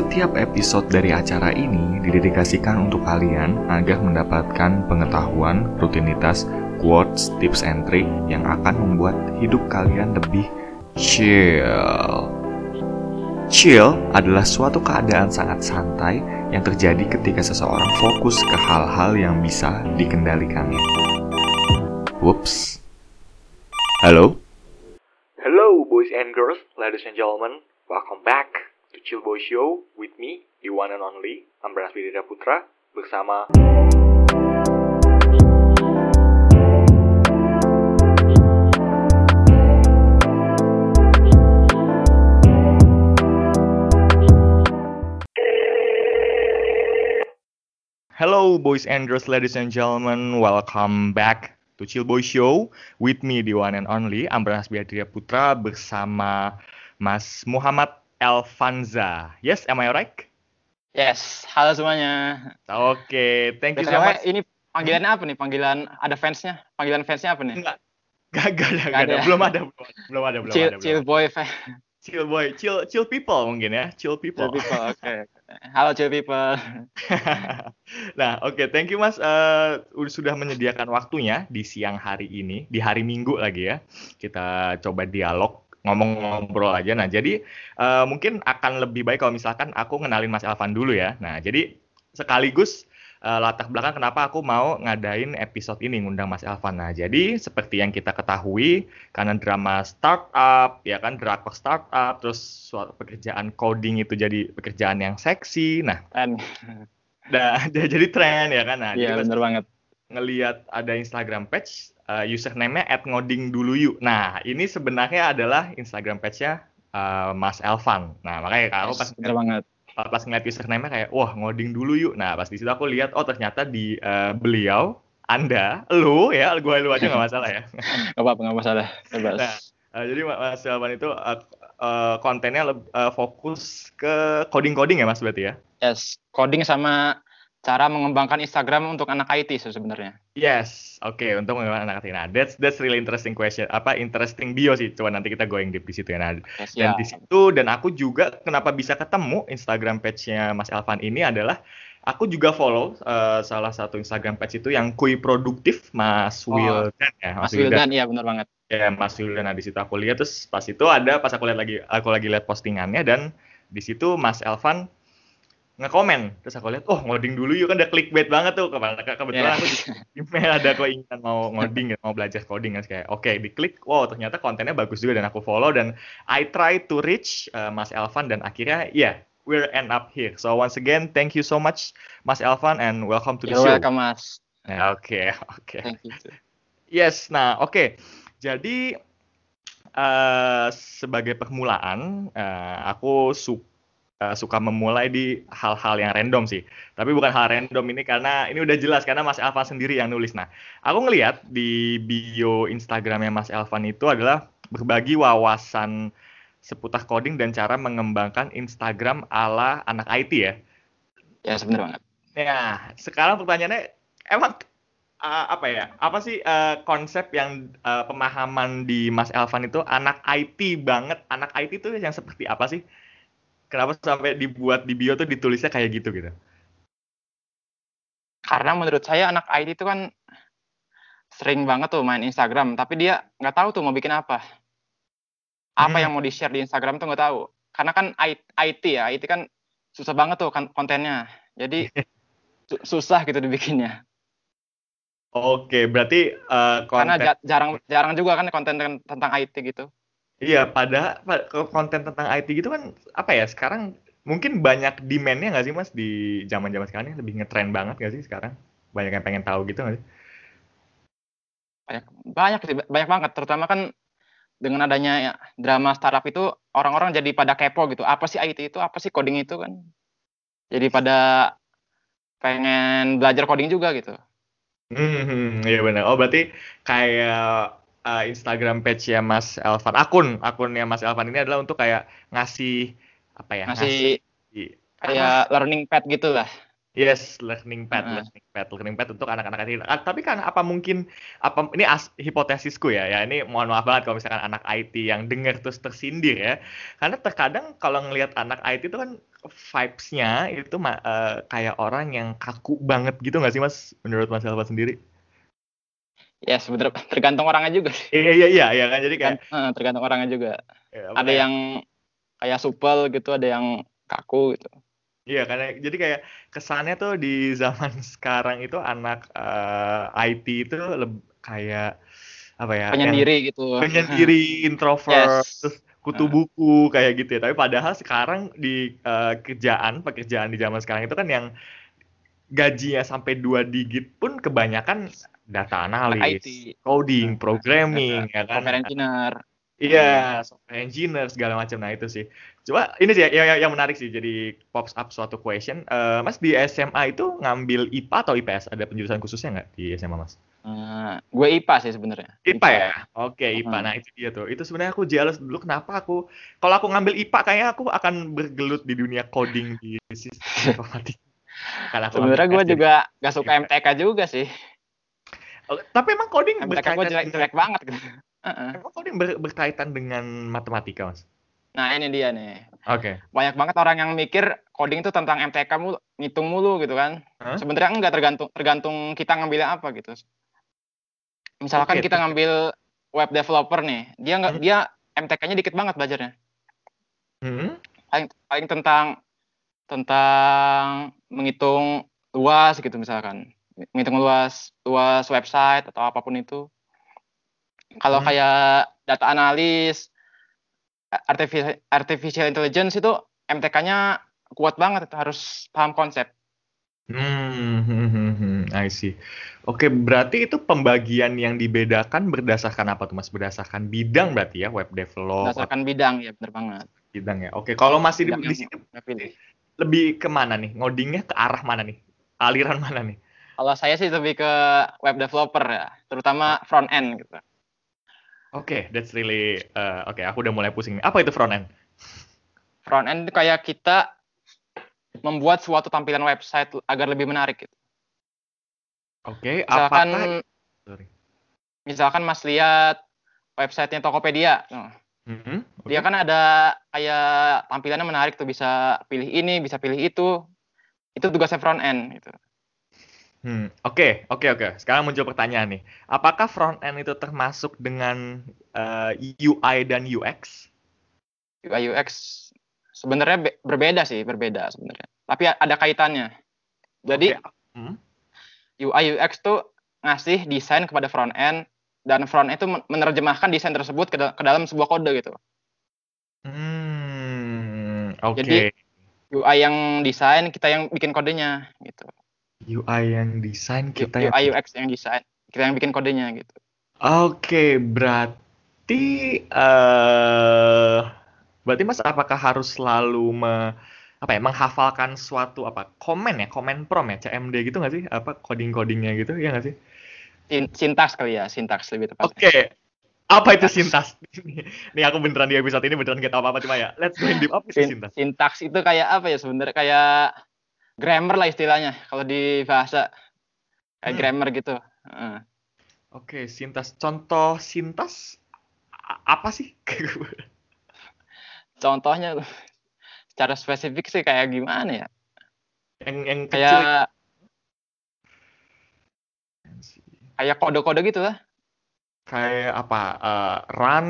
Setiap episode dari acara ini didedikasikan untuk kalian agar mendapatkan pengetahuan, rutinitas, quotes, tips and trick yang akan membuat hidup kalian lebih chill. Chill adalah suatu keadaan sangat santai yang terjadi ketika seseorang fokus ke hal-hal yang bisa dikendalikannya. Whoops. Halo? Hello, boys and girls, ladies and gentlemen. Welcome back to Chill Boy Show with me, the one and only Ambras Widira Putra, bersama Hello, boys and girls, ladies and gentlemen. Welcome back to Chill Boy Show with me, the one and only Ambras Biadria Putra bersama Mas Muhammad Elvanza. Yes, am I right? Yes, halo semuanya. Oke, thank you so BTW, much. Ini panggilannya apa nih? Panggilan ada fansnya? Panggilan fansnya apa nih? Enggak, gak, gak, ada, gak ada. ada. Belum ada, belum ada, belum ada, belum chill, ada. belum chill boy fan. chill boy, chill, chill people mungkin ya, chill people. Chill people, oke. Halo chill people. nah, oke, thank you Mas eh, udah sudah menyediakan waktunya di siang hari ini, di hari Minggu lagi ya. Kita coba dialog ngomong-ngobrol aja. Nah, jadi eh, mungkin akan lebih baik kalau misalkan aku ngenalin Mas Elvan dulu ya. Nah, jadi sekaligus eh, latar belakang kenapa aku mau ngadain episode ini ngundang Mas Elvan. Nah, jadi seperti yang kita ketahui karena drama startup, ya kan drakor startup, terus suatu pekerjaan coding itu jadi pekerjaan yang seksi. Nah, Dan Nah, jadi tren ya kan. Nah, iya bener banget. Ngelihat ada Instagram page uh, username-nya @ngodingduluyu. Nah, ini sebenarnya adalah Instagram page-nya uh, Mas Elvan. Nah, makanya aku pas bener banget. pas ngeliat username-nya kayak wah ngoding dulu yuk. Nah, pas di situ aku lihat oh ternyata di uh, beliau Anda, lu ya, gua lu aja nggak masalah ya. Gak apa-apa, gak masalah. Bebas. Nah, Uh, jadi Mas Elvan itu uh, uh, kontennya uh, fokus ke coding-coding ya Mas berarti ya? Yes, coding sama cara mengembangkan Instagram untuk anak IT sih sebenarnya. Yes, oke untuk menggunakan anak Nah, that's that's really interesting question. Apa interesting bio sih? Coba nanti kita going deep di situ ya. Nah, Yes, dan ya. di situ dan aku juga kenapa bisa ketemu Instagram page-nya Mas Elvan ini adalah aku juga follow eh, salah satu Instagram page itu yang kui produktif Mas Oh, Wildan ya, Mas Wildan, iya bener banget. Ya, Mas Wildan. Nah, di situ aku lihat terus pas itu ada pas aku lihat lagi aku lagi lihat postingannya dan di situ Mas Elvan ngekomen terus aku lihat oh ngoding dulu yuk. Kan udah clickbait banget tuh. Kebetulan kebetulan Yeah. aku di email ada keinginan mau ngoding ya, mau belajar coding. Kan kayak oke diklik wow ternyata kontennya bagus juga dan aku follow. Dan I try to reach uh, Mas Elvan dan akhirnya ya we're end up here. So once again thank you so much Mas Elvan and welcome to the You're show. welcome, Mas. Nah, oke oke. Thank you. Yes, nah oke. Jadi eh sebagai permulaan, eh, aku su- eh, suka memulai di hal-hal yang random sih. Tapi bukan hal random ini karena ini udah jelas karena Mas Elvan sendiri yang nulis. Nah, aku ngelihat di bio Instagramnya Mas Elvan itu adalah berbagi wawasan seputar coding dan cara mengembangkan Instagram ala anak IT ya. Yes, bener banget. Nah, sekarang pertanyaannya, emang uh, apa ya? Apa sih uh, konsep yang uh, pemahaman di Mas Elvan itu anak IT banget? Anak IT itu yang seperti apa sih? Kenapa sampai dibuat di bio tuh ditulisnya kayak gitu gitu? Karena menurut saya anak IT itu kan sering banget tuh main Instagram, tapi dia nggak tahu tuh mau bikin apa. Apa Hmm. yang mau di-share di Instagram tuh nggak tahu. Karena kan IT ya, IT kan susah banget tuh kan kontennya. Jadi su- susah gitu dibikinnya. Oke, berarti uh, Karena konten ja- jarang jarang juga kan konten ten- tentang IT gitu. Iya pada pa- ke- konten tentang IT gitu kan apa ya? Sekarang mungkin banyak demand-nya nggak sih Mas di zaman-zaman sekarang ini lebih ngetren banget nggak sih sekarang? Banyak yang pengen tahu gitu nggak sih? Banyak banyak sih, banyak banget terutama kan dengan adanya ya, drama startup itu orang-orang jadi pada kepo gitu. Apa sih IT itu? Apa sih coding itu kan? Jadi pada pengen belajar coding juga gitu. Hmm, iya benar. Oh, berarti kayak uh, Instagram page ya Mas Elvan, akun akunnya Mas Elvan ini adalah untuk kayak ngasih apa ya? Ngasih ngasih kayak learning pad gitu lah. Yes, learning pad, Heeh. learning pad, learning pad untuk anak-anak IT. Ah, tapi kan apa mungkin apa ini as, hipotesisku ya, ya ini mohon maaf banget kalau misalkan anak IT yang dengar terus tersindir ya. Karena terkadang kalau ngelihat anak IT itu kan vibes-nya itu eh, kayak orang yang kaku banget gitu nggak sih Mas menurut Mas Elva sendiri? Ya sebenarnya tergantung orangnya juga sih. Iya iya iya ya kan jadi Tergan- eh, tergantung orangnya juga. ya, Ada yang kayak supel gitu, ada yang kaku gitu. Iya, karena jadi kayak kesannya tuh di zaman sekarang itu anak eh, IT itu leb- kayak apa ya? yang Penyendiri gitu. penyendiri, introvert, Yes. terus kutu Nah. buku kayak gitu ya. Tapi padahal sekarang di eh, kerjaan, pekerjaan di zaman sekarang itu kan yang gajinya sampai dua digit pun kebanyakan data analis, IT. coding, Nah, programming, ya kan? Software engineer. Iya, software engineer segala macam. Nah itu sih. Coba ini sih yang, yang, yang menarik sih. Jadi pops up suatu question. Eh, mas di SMA itu ngambil IPA atau IPS? Ada penjurusan khususnya nggak di SMA mas? Eh, gue IPA sih sebenarnya. IPA ya. Oke IPA. Hmm. Nah itu dia tuh. Itu sebenarnya aku jealous dulu. Kenapa aku? Kalau aku ngambil IPA kayaknya aku akan bergelut di dunia coding di sistem informatika. Sebenarnya gue juga gak suka MTK juga sih. Tapi emang coding gue berkaitan jelek-jelek dengan, banget gitu. Heeh. emang coding ber- berkaitan dengan matematika mas? Nah ini dia nih. Oke. Banyak banget orang yang mikir coding itu tentang MTK mulu, ngitung mulu gitu kan. Hah? Sebenarnya enggak tergantung tergantung kita ngambilnya apa gitu. Misalkan Oke, kita ngambil web developer nih, dia nggak Hmm. dia MTK-nya dikit banget belajarnya. Hmm? Paling paling tentang tentang menghitung luas gitu misalkan. Menghitung luas luas website atau apa pun itu. Kalau Hmm. kayak data analis, artificial artificial intelligence itu MTK-nya kuat banget itu harus paham konsep. Hmm, hmm, hmm, hmm, I see. Oke, berarti itu pembagian yang dibedakan berdasarkan apa tuh Mas? Berdasarkan bidang berarti ya, web develop Berdasarkan bidang ya bener banget. bidang ya. Oke, kalau masih di, Bidang di sini lebih ke mana nih? Ngodingnya ke arah mana nih? Aliran mana nih? Kalau saya sih lebih ke web developer ya, terutama front end gitu. Oke, that's really uh, oke. aku udah mulai pusing. Apa itu front end? Front end itu kayak kita membuat suatu tampilan website agar lebih menarik gitu. Oke, Misalkan apakah sorry. misalkan Mas lihat websitenya Tokopedia, Nah, Mhm, oke. dia kan ada kayak tampilannya menarik tuh bisa pilih ini, bisa pilih itu. Itu tugasnya front end gitu. Hmm, oke, oke, oke. Sekarang muncul pertanyaan nih. Apakah front end itu termasuk dengan uh, UI dan UX? UI UX sebenarnya be- berbeda sih, berbeda sebenarnya. Tapi ada kaitannya. Jadi Oke, hmm, UI UX tuh ngasih desain kepada front end dan front end itu men- menerjemahkan desain tersebut ke, da- ke dalam sebuah kode gitu. Hmm, oke. Jadi, UI yang desain, kita yang bikin kodenya gitu. UI yang desain kita yang UI UX yang desain, kita yang bikin kodenya gitu. Oke, berarti eh berarti Mas apakah harus selalu me, apa ya, menghafalkan suatu apa komen ya, komen prom ya, CMD gitu nggak sih? Apa coding-codingnya gitu, ya nggak sih? Sin- Sintaks kali ya, sintaks lebih tepatnya. Oke. Apa itu sintas? Nih aku beneran di episode ini beneran gak tahu apa-apa cuma ya. Let's go in deep. Apa itu Sin- sintas? Sintaks itu kayak apa ya sebenarnya kayak grammar lah istilahnya kalau di bahasa kayak Hmm. grammar gitu. Heeh. Oke, sintas. Contoh sintas apa sih? Contohnya secara spesifik sih kayak gimana ya? yang yang kecil. Kayak kayak kode-kode gitu lah. kayak apa eh, run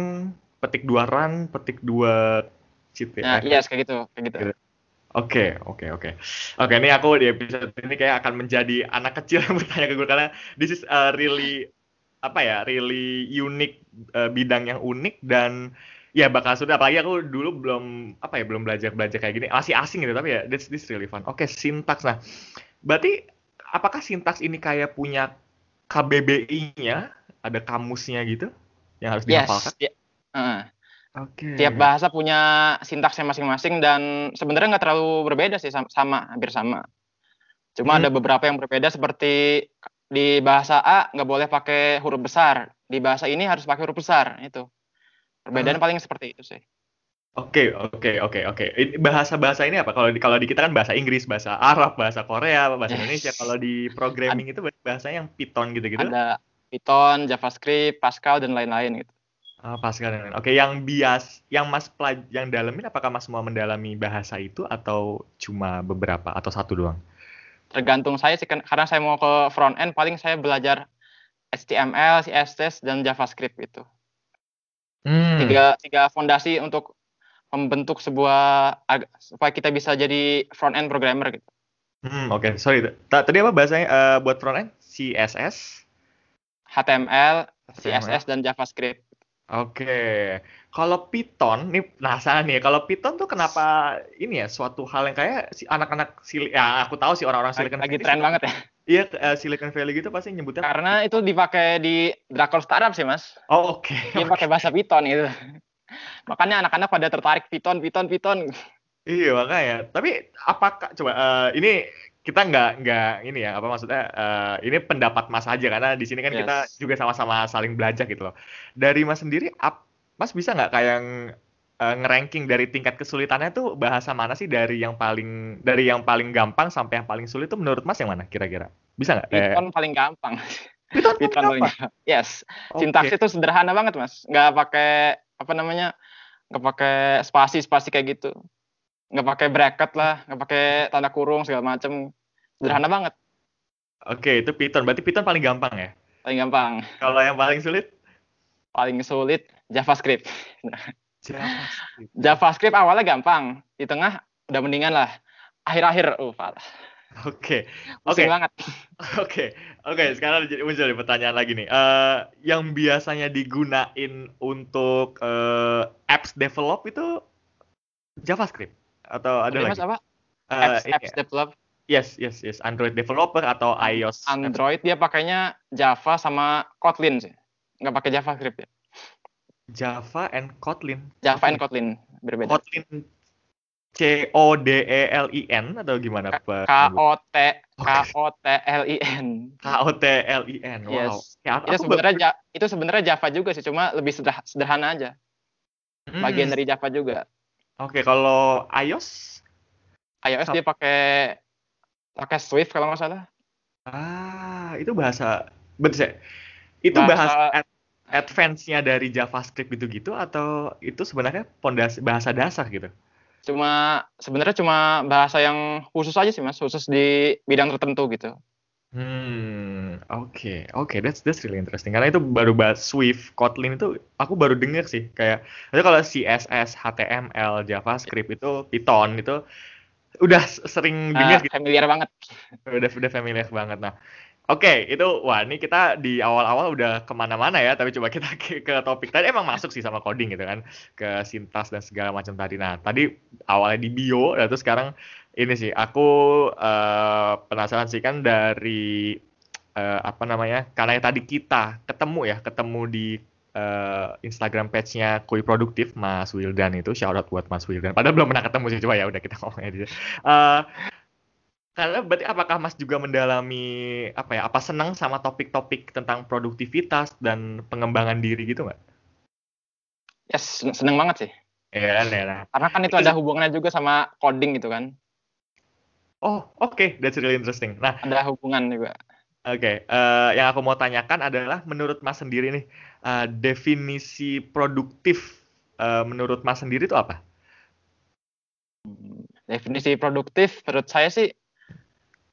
petik dua run petik dua cheat ya Nah, iya kayak gitu, kayak gitu. Gitu. Oke oke oke. Oke ini aku di episode ini kayak akan menjadi anak kecil yang bertanya ke gue karena this is a really apa ya really unik eh, bidang yang unik dan ya bakal sudah. Apalagi aku dulu belum apa ya belum belajar belajar kayak gini. Masih asing gitu tapi ya this this really fun. Oke sintaks nah berarti apakah sintaks ini kayak punya KBBI-nya ada kamusnya gitu yang harus Yes. dihafalkan? ya- heeh. Oke. Tiap bahasa punya sintaksnya masing-masing dan sebenarnya nggak terlalu berbeda sih sama, sama hampir sama. Cuma Hmm. ada beberapa yang berbeda seperti di bahasa A nggak boleh pakai huruf besar, di bahasa ini harus pakai huruf besar itu. Perbedaan Hmm. paling seperti itu sih. Oke, oke, oke, oke. Ini bahasa-bahasa ini apa? Kalau di kalau di kita kan bahasa Inggris, bahasa Arab, bahasa Korea, bahasa Yes. Indonesia. Kalau di programming itu bahasanya yang Python gitu-gitu. Ada Python, JavaScript, Pascal dan lain-lain gitu. Dan lain. Oke, yang bias, yang Mas pelaj yang dalamin apakah Mas mau mendalami bahasa itu atau cuma beberapa atau satu doang? Tergantung saya sih kan karena saya mau ke front end paling saya belajar HTML, CSS dan JavaScript itu. Hmm. Tiga tiga fondasi untuk membentuk sebuah supaya kita bisa jadi front end programmer gitu. Hmm, oke. Sorry. Ta- Tadi apa bahasanya eh, buat front end? CSS? HTML, HTML. CSS dan JavaScript. Oke. Kalau Python, nih penasaran nih. Kalau Python tuh kenapa ini ya suatu hal yang kayak si anak-anak Sil- ya aku tahu sih orang-orang Lagi, Silicon lagi Valley tren suka- banget ya. Iya, eh, Silicon Valley gitu pasti nyebutnya. Karena itu dipakai di drakor startup sih, Mas. Oh, oke. Dia pakai bahasa Python gitu. Makanya anak-anak pada tertarik Python, Python, Python. Iya makanya. Tapi apakah coba eh, ini kita nggak nggak ini ya apa maksudnya eh, ini pendapat Mas aja karena di sini kan Yes. kita juga sama-sama saling belajar gitu loh. Dari Mas sendiri, ap- Mas bisa nggak kayak ng- eh, ngeranking dari tingkat kesulitannya tuh bahasa mana sih dari yang paling dari yang paling gampang sampai yang paling sulit tuh menurut Mas yang mana kira-kira? Bisa nggak? Eh, Python paling gampang. Python, paling Python paling gampang? Yes. Oke. Sintaksnya itu sederhana banget, Mas. Nggak pakai apa namanya? Nggak pakai spasi-spasi kayak gitu. Nggak pakai bracket lah, nggak pakai tanda kurung segala macem. Sederhana banget, Oke, itu Python. Berarti Python paling gampang ya? paling gampang. Kalau yang paling sulit? Paling sulit JavaScript. JavaScript. JavaScript awalnya gampang, di tengah udah mendingan lah. Akhir-akhir, uh, parah. Oke, oke. Banget. Oke, oke. Sekarang jadi muncul nih pertanyaan lagi nih. Eh, yang biasanya digunain untuk eh, apps develop itu JavaScript atau ada Tadi, lagi? Mas apa? Eh, Apps, ini apps develop Yes, yes, yes. Android developer atau iOS. Android dia pakainya Java sama Kotlin sih. Nggak pakai JavaScript ya. Java and Kotlin. Java and Kotlin berbeda. Kotlin C O D E L I N atau gimana Pak? K O T K O T L I N. K O T L I N. Wow. Yes. Ya, Itu sebenarnya Ja- itu sebenarnya Java juga sih, cuma lebih sederh- sederhana aja. Hmm. Bagian dari Java juga. Oke, kalau iOS iOS dia pakai pakai Swift kalau nggak salah. Ah, itu bahasa betul sih. Itu Bahasa- bahasa, ad- advance-nya dari JavaScript gitu-gitu atau itu sebenarnya pondasi bahasa dasar gitu? Cuma sebenarnya cuma bahasa yang khusus aja sih Mas, khusus di bidang tertentu gitu. Hmm, oke, oke, that's that's really interesting. Karena itu baru bahas Swift, Kotlin itu aku baru denger sih. Kayak, tapi kalau CSS, HTML, JavaScript itu Python itu udah sering Nah, dengar gitu. familiar banget. udah udah familiar banget nah oke itu wah ini kita di awal-awal udah ke mana-mana ya tapi coba kita ke, ke topik tadi emang masuk sih sama coding gitu kan ke sintas dan segala macam tadi nah tadi awalnya di bio dan terus sekarang ini sih aku eh, penasaran sih kan dari eh, apa namanya karena tadi kita ketemu ya ketemu di eh, Instagram page-nya Kui Produktif Mas Wildan itu shout out buat Mas Wildan padahal belum pernah ketemu sih coba ya udah kita ngomongnya di sini. Eh, karena berarti apakah Mas juga mendalami apa ya? Apa senang sama topik-topik tentang produktivitas dan pengembangan diri gitu nggak? Yes, sen- seneng banget sih. Ya, ya. nah. Karena kan itu Itu ada hubungannya juga sama coding gitu kan. Oh, oke, that's really interesting. Nah, Ada hubungan juga. Oke, eh, yang aku mau tanyakan adalah menurut Mas sendiri nih, eh, definisi produktif eh, menurut Mas sendiri itu apa? Definisi produktif menurut saya sih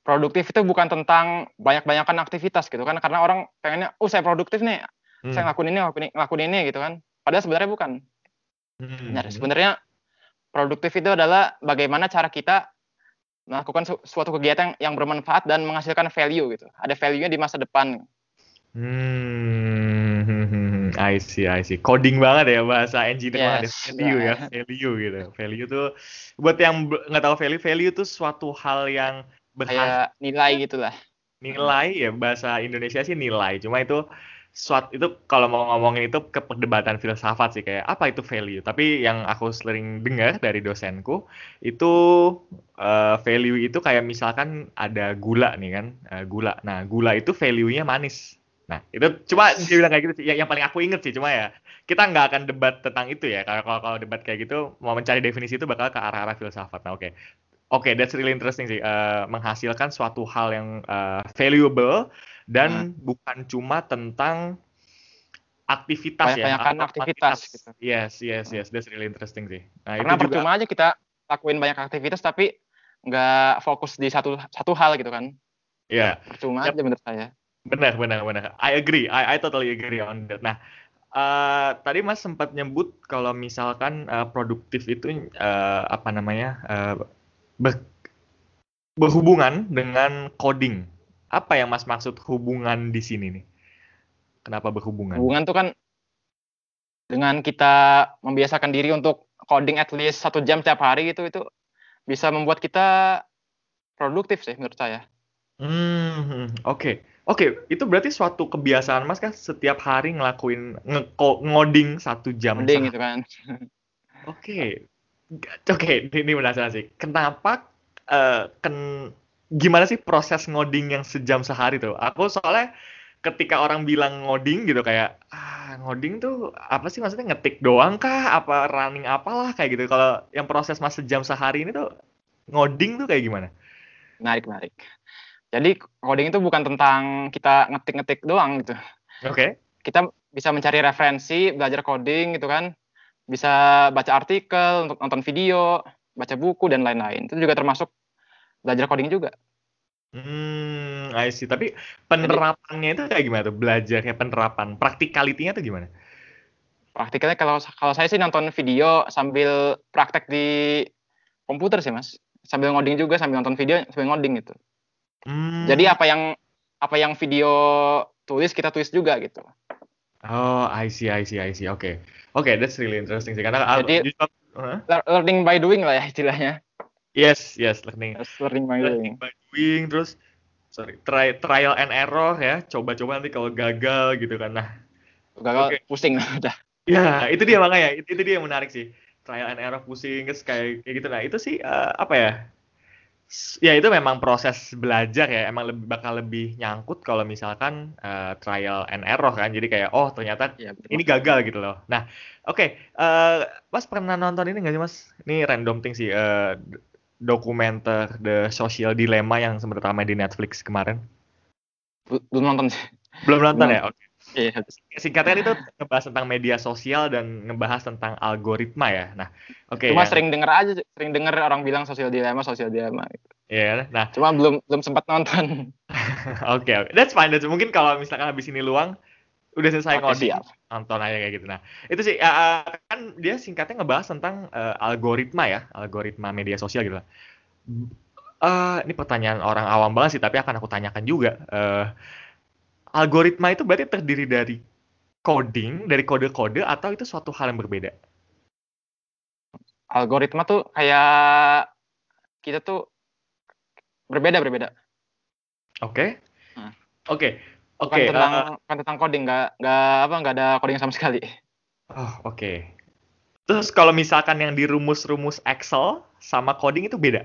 produktif itu bukan tentang banyak-banyakan aktivitas gitu kan karena orang pengennya oh saya produktif nih Hmm. saya ngelakuin ini ngelakuin ini, ngelakuin ini gitu kan padahal sebenarnya bukan Hmm. Nah, sebenarnya produktif itu adalah bagaimana cara kita melakukan su- suatu kegiatan yang bermanfaat dan menghasilkan value gitu ada value-nya di masa depan Hmm, I see, I see. Coding banget ya bahasa engineer banget ya. Yes, Value ya, nah. value gitu. Value tuh buat yang nggak tahu value, value tuh suatu hal yang berharga nilai gitulah nilai ya bahasa Indonesia sih nilai. Cuma itu suatu itu kalau mau ngomongin itu ke perdebatan filsafat sih kayak apa itu value. Tapi yang aku sering dengar dari dosenku itu eh, value itu kayak misalkan ada gula nih kan, eh, gula. Nah, gula itu value-nya manis. Nah, itu cuma dia bilang kayak gitu sih. Yang, yang paling aku inget sih cuma ya kita nggak akan debat tentang itu ya. Kalau kalau debat kayak gitu mau mencari definisi itu bakal ke arah-arah filsafat. Nah, oke. Oke, that's really interesting sih. Uh, menghasilkan suatu hal yang uh, valuable dan hmm. bukan cuma tentang aktivitas Banyak ya. Banyak aktivitas. Gitu. Yes, yes, yes. That's really interesting sih. Nah, Karena itu percuma juga... aja kita lakuin banyak aktivitas tapi nggak fokus di satu satu hal gitu kan. Iya. Yeah. Percuma yep. aja menurut saya. Benar, benar, benar. I agree. I, I totally agree on that. Nah, uh, tadi Mas sempat nyebut kalau misalkan uh, produktif itu uh, apa namanya uh, ber, berhubungan dengan coding. Apa yang Mas maksud hubungan di sini nih? Kenapa berhubungan? Hubungan tuh kan dengan kita membiasakan diri untuk coding at least satu jam setiap hari itu itu bisa membuat kita produktif sih menurut saya. Hmm, oke. Okay. Oke, okay, itu berarti suatu kebiasaan Mas kan setiap hari ngelakuin nge ngoding satu jam. Ngoding gitu kan. Oke. Okay. Oke, okay, ini penasaran sih. Kenapa uh, ken gimana sih proses ngoding yang sejam sehari tuh? Aku soalnya ketika orang bilang ngoding gitu kayak ah ngoding tuh apa sih maksudnya ngetik doang kah apa running apalah kayak gitu kalau yang proses mas sejam sehari ini tuh ngoding tuh kayak gimana menarik menarik jadi coding itu bukan tentang kita ngetik-ngetik doang gitu. Oke. Okay. Kita bisa mencari referensi, belajar coding gitu kan. Bisa baca artikel, nonton video, baca buku dan lain-lain. Itu juga termasuk belajar coding juga. Hmm, I see. Tapi penerapannya itu kayak gimana tuh? Belajarnya penerapan, praktikalitinya tuh gimana? Praktikalnya kalau kalau saya sih nonton video sambil praktek di komputer sih mas. Sambil ngoding juga, sambil nonton video, sambil ngoding gitu. Hmm. Jadi apa yang apa yang video tulis kita tulis juga gitu. Oh, I see, I see, I see. Oke, okay. oke, okay, that's really interesting sih. Karena jadi huh? learning by doing lah ya istilahnya. Yes, yes, learning. Yes, learning by learning doing. by doing, terus sorry, try, trial and error ya. Coba-coba nanti kalau gagal gitu kan. Nah, gagal okay. pusing lah udah. Ya, itu dia makanya. Itu, itu dia yang menarik sih. Trial and error pusing, terus kayak, kayak gitu. Nah, itu sih uh, apa ya? ya itu memang proses belajar ya emang lebih bakal lebih nyangkut kalau misalkan uh, trial and error kan jadi kayak oh ternyata ya, ini gagal gitu loh nah oke okay, uh, eh, mas pernah nonton ini nggak sih mas ini random thing sih uh, dokumenter The Social Dilemma yang sempat ramai di Netflix kemarin belum nonton sih belum nonton ya oke okay. Iya. Singkatnya itu ngebahas tentang media sosial dan ngebahas tentang algoritma ya. Nah, oke. Okay, Cuma ya. sering denger aja, sering denger orang bilang sosial dilema, sosial dilema. Gitu. Iya. Yeah, nah. Cuma belum belum sempat nonton. Oke, oke. Okay, That's fine. That's mungkin kalau misalkan habis ini luang, udah selesai ngoding, nonton aja kayak gitu. Nah, itu sih uh, kan dia singkatnya ngebahas tentang uh, algoritma ya, algoritma media sosial gitu. Uh, ini pertanyaan orang awam banget sih, tapi akan aku tanyakan juga. Uh, algoritma itu berarti terdiri dari coding, dari kode-kode atau itu suatu hal yang berbeda? Algoritma tuh kayak kita tuh berbeda berbeda. Oke. Okay. Hmm. Oke. Okay. Oke. Okay. Tentang uh, tentang coding nggak nggak apa nggak ada coding sama sekali. Oh oke. Okay. Terus kalau misalkan yang di rumus-rumus Excel sama coding itu beda?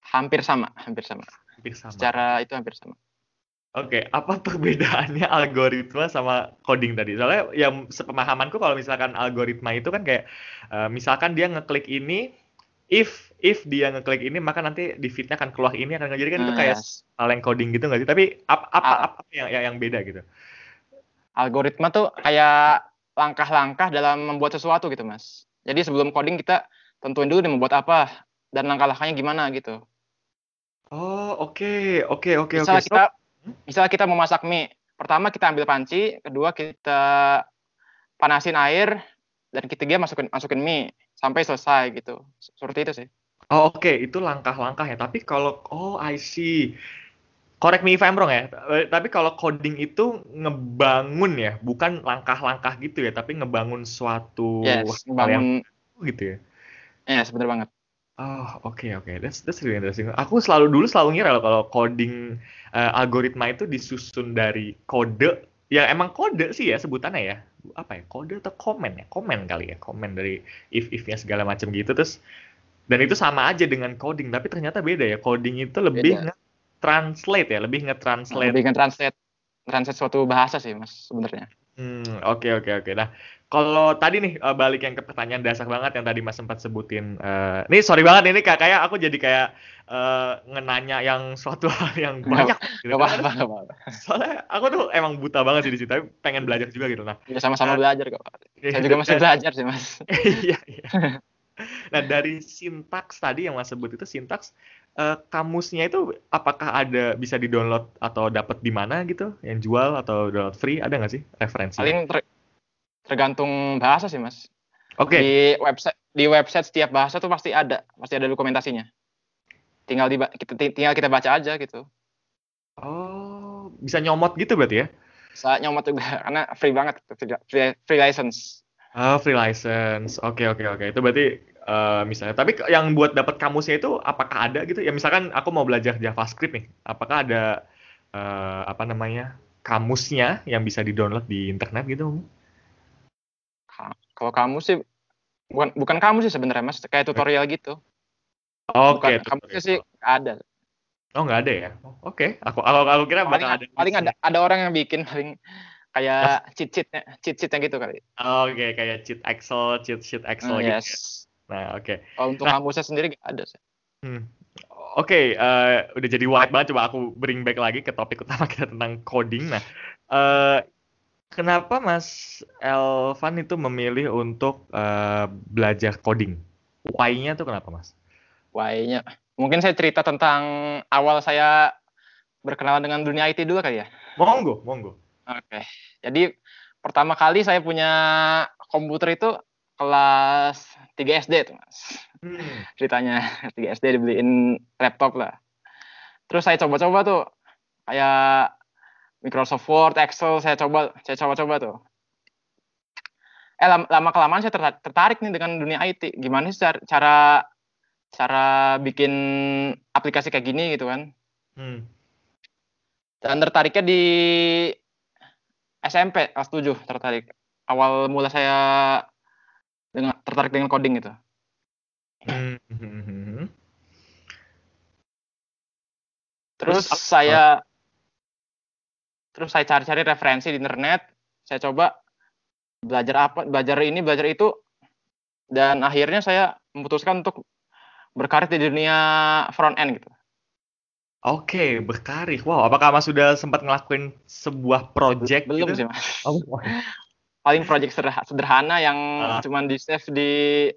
Hampir sama, hampir sama. Hampir sama. Secara itu hampir sama. Oke, okay, apa perbedaannya algoritma sama coding tadi? Soalnya yang sepemahamanku kalau misalkan algoritma itu kan kayak uh, misalkan dia ngeklik ini, if if dia ngeklik ini maka nanti di feednya akan keluar ini akan jadi kan hmm, itu kayak yes. hal yang coding gitu nggak sih? Tapi apa apa, Al apa yang, yang beda gitu? Algoritma tuh kayak langkah-langkah dalam membuat sesuatu gitu mas. Jadi sebelum coding kita tentuin dulu dia membuat apa dan langkah-langkahnya gimana gitu. Oh oke okay. oke okay, oke okay, oke. Okay. kita misalnya kita mau masak mie, pertama kita ambil panci, kedua kita panasin air, dan ketiga masukin masukin mie sampai selesai gitu. Seperti itu sih. Oh oke, okay. itu langkah-langkah ya. Tapi kalau oh I see. Correct me if I'm wrong ya. Tapi kalau coding itu ngebangun ya, bukan langkah-langkah gitu ya, tapi ngebangun suatu yes, ngebangun gitu ya. Ya, yes, benar banget. Oh, oke okay, oke. Okay. That's that's really interesting. Aku selalu dulu selalu ngira kalau coding uh, algoritma itu disusun dari kode ya emang kode sih ya sebutannya ya. Apa ya? Kode atau komen ya? Komen kali ya. Komen dari if-if-nya segala macam gitu terus dan itu sama aja dengan coding tapi ternyata beda ya. Coding itu lebih nge-translate ya, lebih nge-translate. Lebih nge-translate translate suatu bahasa sih Mas sebenarnya. Hmm, oke oke oke. Nah, kalau tadi nih uh, balik yang ke pertanyaan dasar banget yang tadi Mas sempat sebutin. Uh, nih sorry banget ini kayak kayak aku jadi kayak uh, ngenanya yang suatu hal yang banyak. Gitu. Gak apa-apa, gak apa-apa. Soalnya aku tuh emang buta banget sih di situ, tapi pengen belajar juga gitu. Nah, ya sama-sama uh, belajar kok. Saya juga masih belajar sih mas. iya iya. Nah dari sintaks tadi yang Mas sebut itu sintaks uh, kamusnya itu apakah ada bisa di-download atau dapat di mana gitu? Yang jual atau download free ada nggak sih referensi? Paling ter tergantung bahasa sih Mas. Oke. Okay. Di website di website setiap bahasa tuh pasti ada, pasti ada dokumentasinya. Tinggal di kita tinggal kita baca aja gitu. Oh, bisa nyomot gitu berarti ya? Bisa nyomot juga karena free banget free, free license. Oh, free license. Oke, okay, oke, okay, oke. Okay. Itu berarti uh, misalnya. Tapi yang buat dapat kamusnya itu apakah ada gitu? Ya misalkan aku mau belajar JavaScript nih. Apakah ada uh, apa namanya? kamusnya yang bisa di-download di internet gitu? Kalau kamus sih bukan bukan kamus sih sebenarnya Mas, kayak tutorial gitu. Oke, okay, kamusnya sih ada. Oh, nggak ada ya? Oke, okay. aku, aku aku kira paling, bakal ada. Paling ada ada orang yang bikin paling kayak cheat sheetnya cheat sheetnya gitu kali oke okay, kayak cheat Excel cheat sheet Excel uh, gitu yes. Nah oke. Okay. kalau untuk nah, kamusnya sendiri gak ada sih. Hmm. oke okay, uh, udah jadi white banget coba aku bring back lagi ke topik utama kita tentang coding. Nah uh, kenapa Mas Elvan itu memilih untuk uh, belajar coding? Why-nya tuh kenapa Mas? Why-nya? Mungkin saya cerita tentang awal saya berkenalan dengan dunia IT dulu kali ya? Monggo monggo. Oke. Jadi pertama kali saya punya komputer itu kelas 3 SD tuh, Mas. Hmm. Ceritanya 3 SD dibeliin laptop lah. Terus saya coba-coba tuh kayak Microsoft Word, Excel saya coba saya coba-coba tuh. Eh lama, lama kelamaan saya tertarik nih dengan dunia IT. Gimana sih cara cara, cara bikin aplikasi kayak gini gitu kan? Hmm. Dan tertariknya di SMP kelas 7 tertarik. Awal mula saya tertarik dengan coding itu. Hmm. Terus, terus saya terus saya cari-cari referensi di internet, saya coba belajar apa, belajar ini, belajar itu dan akhirnya saya memutuskan untuk berkarir di dunia front end gitu. Oke, berkarir. Wow, apakah Mas sudah sempat ngelakuin sebuah project Belum gitu? sih, Mas. Oh, Paling project sederhana yang uh. cuman di save di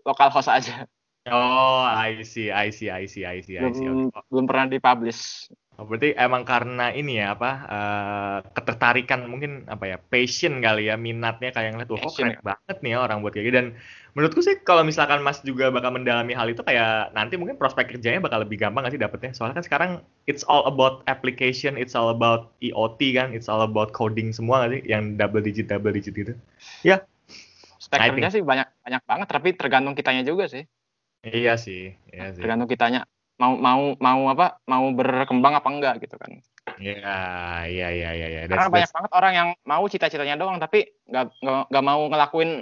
lokal host aja. Oh, I see, I see, I see, I see, I see. Belum, okay. belum pernah dipublish. Oh, berarti emang karena ini ya apa uh, ketertarikan mungkin apa ya passion kali ya minatnya kayak ngeliat tuh oh keren ya. banget nih ya orang buat kayak gitu dan menurutku sih kalau misalkan Mas juga bakal mendalami hal itu kayak nanti mungkin prospek kerjanya bakal lebih gampang gak sih dapetnya? Soalnya kan sekarang it's all about application it's all about EOT kan it's all about coding semua gak sih yang double digit double digit gitu. Ya. Spek kerja sih banyak banyak banget tapi tergantung kitanya juga sih. Iya sih iya sih. Tergantung kitanya mau mau mau apa mau berkembang apa enggak gitu kan Iya, iya, iya, iya. Ya. Karena banyak banget orang yang mau cita-citanya doang, tapi nggak nggak mau ngelakuin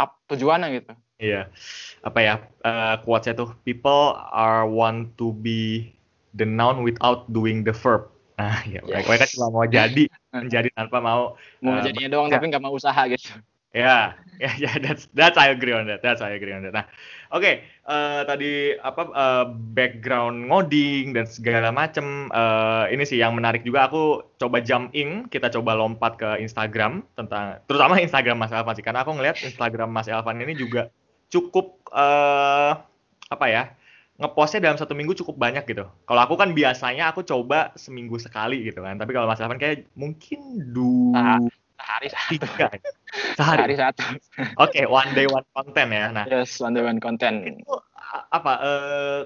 up, tujuannya gitu. Iya, apa ya? Uh, quotes tuh people are want to be the noun without doing the verb. Nah, ya yes. mereka cuma mau jadi menjadi tanpa mau mau uh, jadinya doang ya. tapi nggak mau usaha gitu. Ya, ya, ya, that's that's I agree on that. That's I agree on that. Nah, oke, okay, uh, eh, tadi apa uh, background ngoding dan segala macem. Uh, ini sih yang menarik juga. Aku coba jump in, kita coba lompat ke Instagram tentang, terutama Instagram Mas Elvan sih, karena aku ngeliat Instagram Mas Elvan ini juga cukup uh, apa ya? ngepostnya dalam satu minggu cukup banyak gitu. Kalau aku kan biasanya aku coba seminggu sekali gitu kan. Tapi kalau Mas Elvan kayak mungkin dua Sehari satu. Tiga. Sehari. Sehari satu. Oke, okay, one day one content ya. Nah, yes, one day one content. Itu apa? Uh,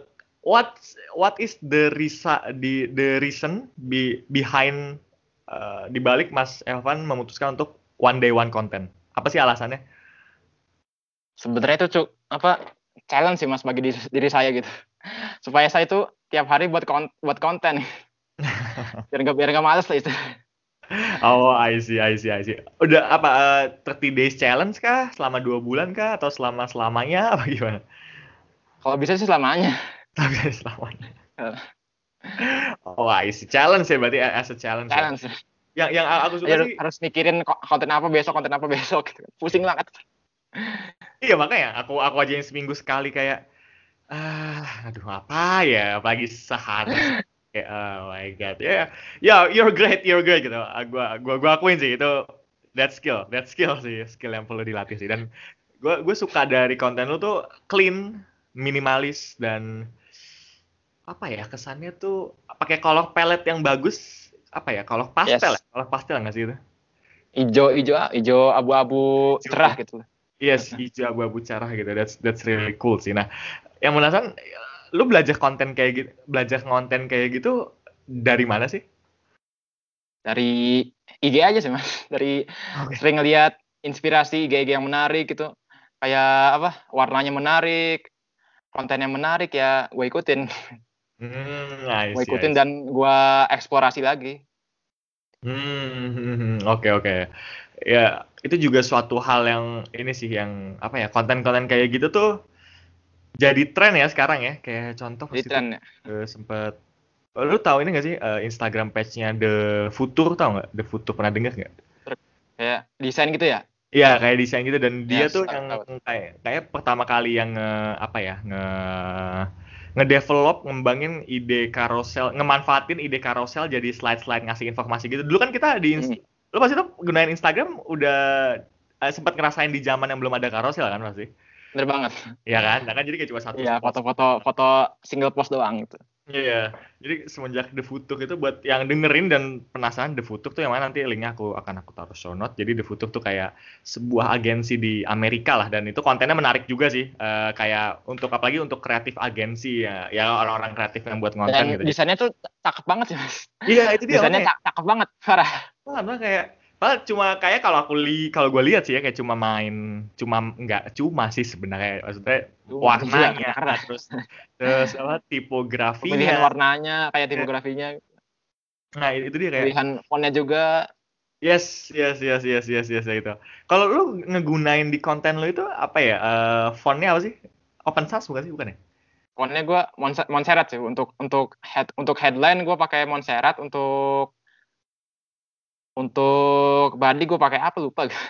what what is the risa di the reason be, behind uh, di balik Mas Elvan memutuskan untuk one day one content? Apa sih alasannya? Sebenarnya itu cuk apa challenge sih Mas bagi diri, diri saya gitu. Supaya saya itu tiap hari buat kon buat konten. biar nggak biar nggak males lah itu. Oh, I see, I see, I see. Udah apa uh, eh, 30 days challenge kah? Selama dua bulan kah? Atau selama selamanya? Apa gimana? Kalau bisa sih selamanya. Tapi selamanya. oh, I see. Challenge ya berarti as a challenge. Ya? Challenge. Ya? yang yang aku suka Ya, sih harus mikirin ko- konten apa besok, konten apa besok gitu. Pusing banget. iya makanya aku aku aja yang seminggu sekali kayak ah aduh apa ya apalagi sehari kayak oh my god ya ya you're great you're great gitu Ah, gua gua gua akuin sih itu that skill that skill sih skill yang perlu dilatih sih dan gua gue suka dari konten lu tuh clean minimalis dan apa ya kesannya tuh pakai color palette yang bagus apa ya color pastel Yes. ya? color pastel nggak sih itu Ijo, ijo, ijo abu-abu cerah gitu. Yes, hijau abu-abu cerah gitu. That's that's really cool sih. Nah, yang penasaran, lu belajar konten kayak gitu, belajar konten kayak gitu dari mana sih? Dari IG aja sih mas. Dari Oke. sering lihat inspirasi IG-IG yang menarik gitu. Kayak apa? Warnanya menarik, kontennya menarik ya gue ikutin. Hmm, I Gue ikutin see. dan gue eksplorasi lagi. Hmm, oke oke. Ya, itu juga suatu hal yang ini sih yang apa ya, konten-konten kayak gitu tuh jadi tren ya sekarang ya. Kayak contoh Jadi tren ya. eh, sempet Oh, lu tahu ini gak sih eh, Instagram page-nya The Future tahu nggak? The Future pernah denger nggak? Kayak desain gitu ya. Iya kayak desain gitu dan dia Yes, tuh yang tahu. kayak kayak pertama kali yang nge, apa ya nge ngedevelop ngembangin ide carousel ngemanfaatin ide carousel jadi slide-slide ngasih informasi gitu dulu kan kita di Inst- lu pasti tuh gunain Instagram udah eh, sempat ngerasain di zaman yang belum ada carousel kan pasti Bener banget. ya kan nah kan jadi kayak cuma satu Iya, spot. foto-foto foto single post doang gitu. Iya, jadi semenjak The Future itu buat yang dengerin dan penasaran The Future tuh yang mana nanti linknya aku akan aku taruh show note. Jadi The Future tuh kayak sebuah agensi di Amerika lah dan itu kontennya menarik juga sih. Eh, kayak untuk apalagi untuk kreatif agensi ya, ya orang-orang kreatif yang buat konten Dan gitu. desainnya tuh cakep banget sih mas. Iya itu dia. Desainnya cakep banget, parah. Wah, kayak Padahal cuma kayak kalau aku li kalau gue lihat sih ya kayak cuma main cuma nggak cuma sih sebenarnya maksudnya Cuma, warnanya iya, terus terus apa tipografinya warnanya, kayak tipografinya, nah itu dia kayak pilihan fontnya juga. Yes, yes, yes, yes, yes, yes, gitu. Kalau lu ngegunain di konten lu itu apa ya? Eh, fontnya apa sih? Open source bukan sih, bukan ya? Fontnya gue Montserrat sih untuk untuk head untuk headline gue pakai Montserrat untuk untuk body gue pakai apa lupa gue.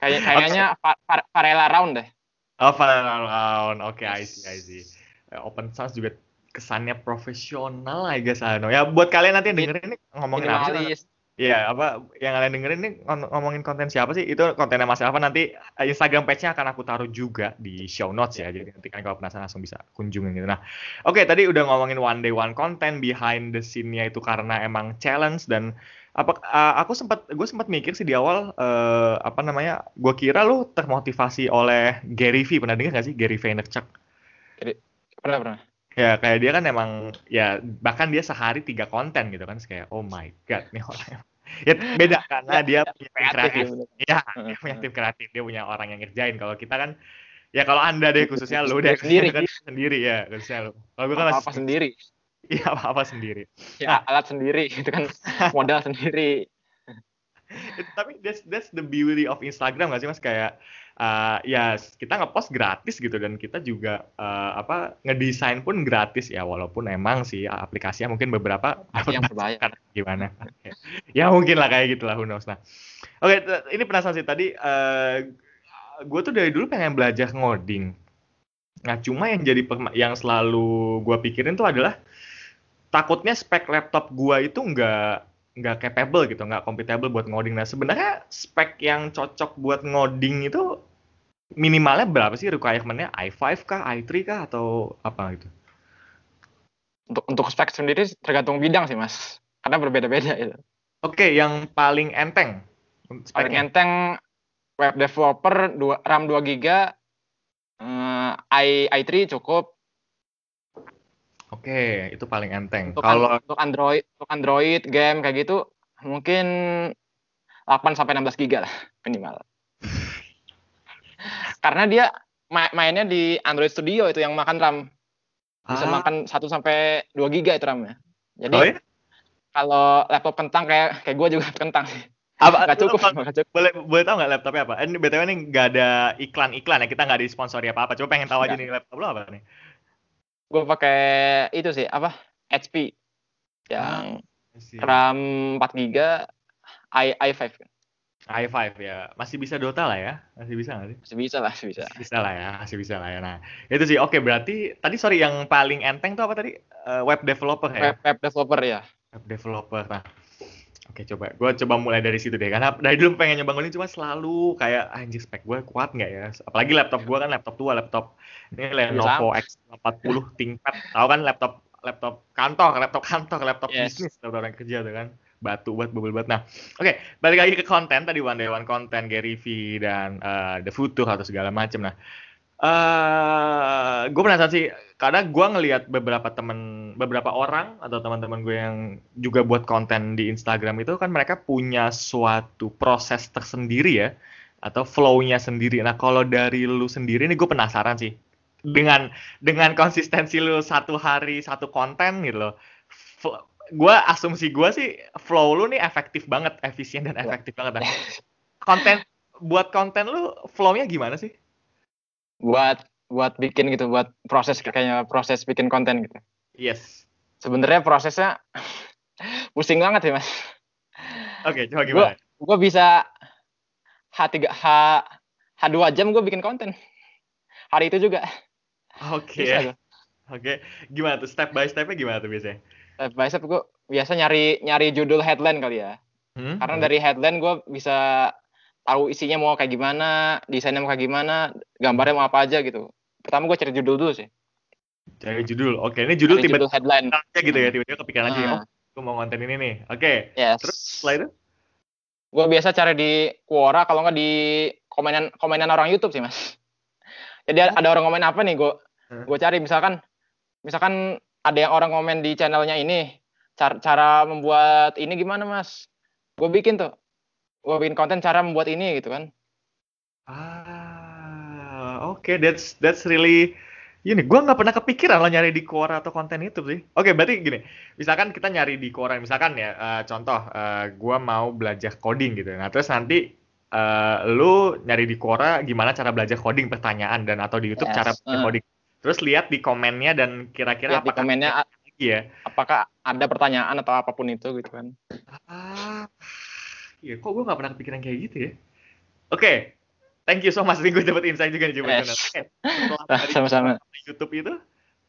Kayak kayaknya Va- Va- Varela Round deh. Oh, Valorant. Oke, I see, I see. Eh, open source juga kesannya profesional. I don't know. Ya, buat kalian nanti yang dengerin ini ngomongin apa sih? Iya, apa yang kalian dengerin ini ngom- ngomongin konten siapa sih? Itu kontennya Mas Alfa nanti eh, Instagram page-nya akan aku taruh juga di show notes ya. Jadi nanti kan kalau penasaran langsung bisa kunjungin gitu. Nah, oke tadi udah ngomongin one day one content behind the scene-nya itu karena emang challenge dan apa eh, aku sempat gue sempat mikir sih di awal eh, apa namanya? Gue kira lu termotivasi oleh Gary V. Pernah dengar gak sih Gary Vaynerchuk? Pernah pernah. Ya kayak dia kan emang ya bahkan dia sehari tiga konten gitu kan kayak oh my god nih orang ya beda karena dia punya tim kreatif kreatif ya. Iya, dia punya tim kreatif dia punya orang yang ngerjain kalau kita kan ya kalau anda deh khususnya lu deh Sendiri. kan sendiri ya khususnya lu kalau gue kan Apa, masih apa sendiri. iya apa apa sendiri Ya, alat sendiri itu kan modal sendiri. It- tapi that's that's the beauty of Instagram gak sih mas kayak uh, ya kita ngepost gratis gitu dan kita juga uh, apa ngedesain pun gratis. Ya walaupun emang sih aplikasinya mungkin beberapa yang berbayar. gimana? Ya mungkin lah kayak gitulah who knows. Nah oke t- ini penasaran sih tadi uh, gue tuh dari dulu pengen belajar ngoding. Nah cuma yang jadi yang selalu gue pikirin tuh adalah takutnya spek laptop gua itu nggak nggak capable gitu, nggak compatible buat ngoding. Nah sebenarnya spek yang cocok buat ngoding itu minimalnya berapa sih requirement-nya? i5 kah, i3 kah, atau apa gitu? Untuk untuk spek sendiri tergantung bidang sih mas. Karena berbeda-beda itu. Oke, yang paling enteng Paling speknya. enteng web developer dua, RAM 2 GB eh, i i3 cukup Oke, itu paling enteng. untuk, an- Kalau untuk Android untuk Android game kayak gitu mungkin 8 sampai 16 GB lah minimal. Karena dia ma- mainnya di Android Studio itu yang makan RAM. Bisa Ah, makan 1 sampai 2 GB itu RAM-nya. Jadi oh ya? kalau laptop kentang kayak kayak gue juga kentang sih. Apa, Nggak cukup, nggak cukup. boleh boleh tahu nggak laptopnya apa? Ini btw ini nggak ada iklan-iklan ya, kita nggak disponsori apa-apa. Coba pengen tahu aja nih laptop lo apa nih? Gue pakai itu sih apa HP yang Masih RAM 4 GB i i5 kan. I5 ya. Masih bisa Dota lah ya. Masih bisa nggak sih? Masih bisa lah, masih bisa. Masih bisa lah ya, masih bisa lah ya. Nah, itu sih. Oke, berarti tadi sorry yang paling enteng tuh apa tadi? Eh, web developer ya? Web, web developer ya. Web developer. Nah, oke coba. Gue coba mulai dari situ deh. Karena dari dulu pengen nyoba ngoding cuma selalu kayak "Ah, anjir spek gue kuat nggak ya? Apalagi laptop gue kan laptop tua, laptop ini Lenovo X40 ThinkPad. Tahu kan laptop laptop kantor, laptop kantor, laptop Yes. bisnis, laptop orang kerja tuh kan. Batu buat bubble buat. Nah, oke, balik lagi ke konten tadi one day one konten Gary V dan eh, The Future atau segala macam. Nah, eh gue penasaran sih karena gue ngelihat beberapa temen beberapa orang atau teman-teman gue yang juga buat konten di Instagram itu kan mereka punya suatu proses tersendiri ya atau flow-nya sendiri. Nah kalau dari lu sendiri nih gue penasaran sih dengan dengan konsistensi lu satu hari satu konten gitu loh. Gue asumsi gue sih flow lu nih efektif banget, efisien dan efektif banget. Nah, konten buat konten lu flow-nya gimana sih? Buat buat bikin gitu, buat proses kayaknya proses bikin konten gitu. Yes. Sebenarnya prosesnya pusing banget ya, Mas. Oke, coba gimana? Gue bisa H3 H H2 jam gue bikin konten. Hari itu juga. Oke. Tuh. Oke. Gimana tuh step by stepnya gimana tuh biasanya? Step by step gue biasa nyari nyari judul headline kali ya. Hmm? Karena dari headline gue bisa tahu isinya mau kayak gimana, desainnya mau kayak gimana, gambarnya mau apa aja gitu. Pertama gue cari judul dulu sih. Cari judul. Oke, ini judul tiba-tiba judul headline. aja gitu ya, tiba-tiba kepikiran aja ya. Ah. Oh, gue mau konten ini nih. Oke. Yes. Terus setelah itu? gue biasa cari di Quora kalau nggak di komenan komenan orang YouTube sih mas. Jadi ada orang komen apa nih gue Hmm. gue cari misalkan misalkan ada yang orang komen di channelnya ini cara cara membuat ini gimana mas? Gue bikin tuh gue bikin konten cara membuat ini gitu kan. Ah, oke, that's that's really ini gue nggak pernah kepikiran lo nyari di Quora atau konten itu sih. Oke, berarti gini, misalkan kita nyari di Quora, misalkan ya, eh, contoh, eh, gue mau belajar coding gitu. Nah, terus nanti eh, lu nyari di Quora gimana cara belajar coding pertanyaan dan atau di YouTube Yes, cara belajar coding. Terus lihat di komennya dan kira-kira apakah komennya lagi ya. apakah ada pertanyaan atau apa pun itu gitu kan. Ah, iya, kok gue nggak pernah kepikiran kayak gitu ya? Oke, thank you so much. Nih gue dapet insight juga nih coba Yes. Dari sama-sama. YouTube itu,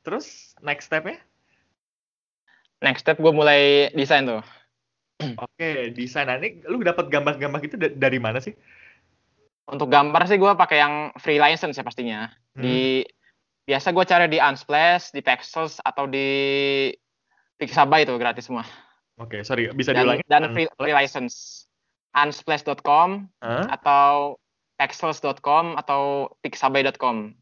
terus next stepnya? Next step gue mulai desain tuh. Oke, desain. Nah, ini lu dapet gambar-gambar itu da- dari mana sih? Untuk gambar sih gue pakai yang free license ya pastinya. Hmm. di biasa gue cari di Unsplash, di Pexels atau di Pixabay itu gratis semua. Oke, sorry, bisa Dan, diulangi? dan free, free license. Unsplash.com Hah? atau Pexels.com atau Pixabay.com.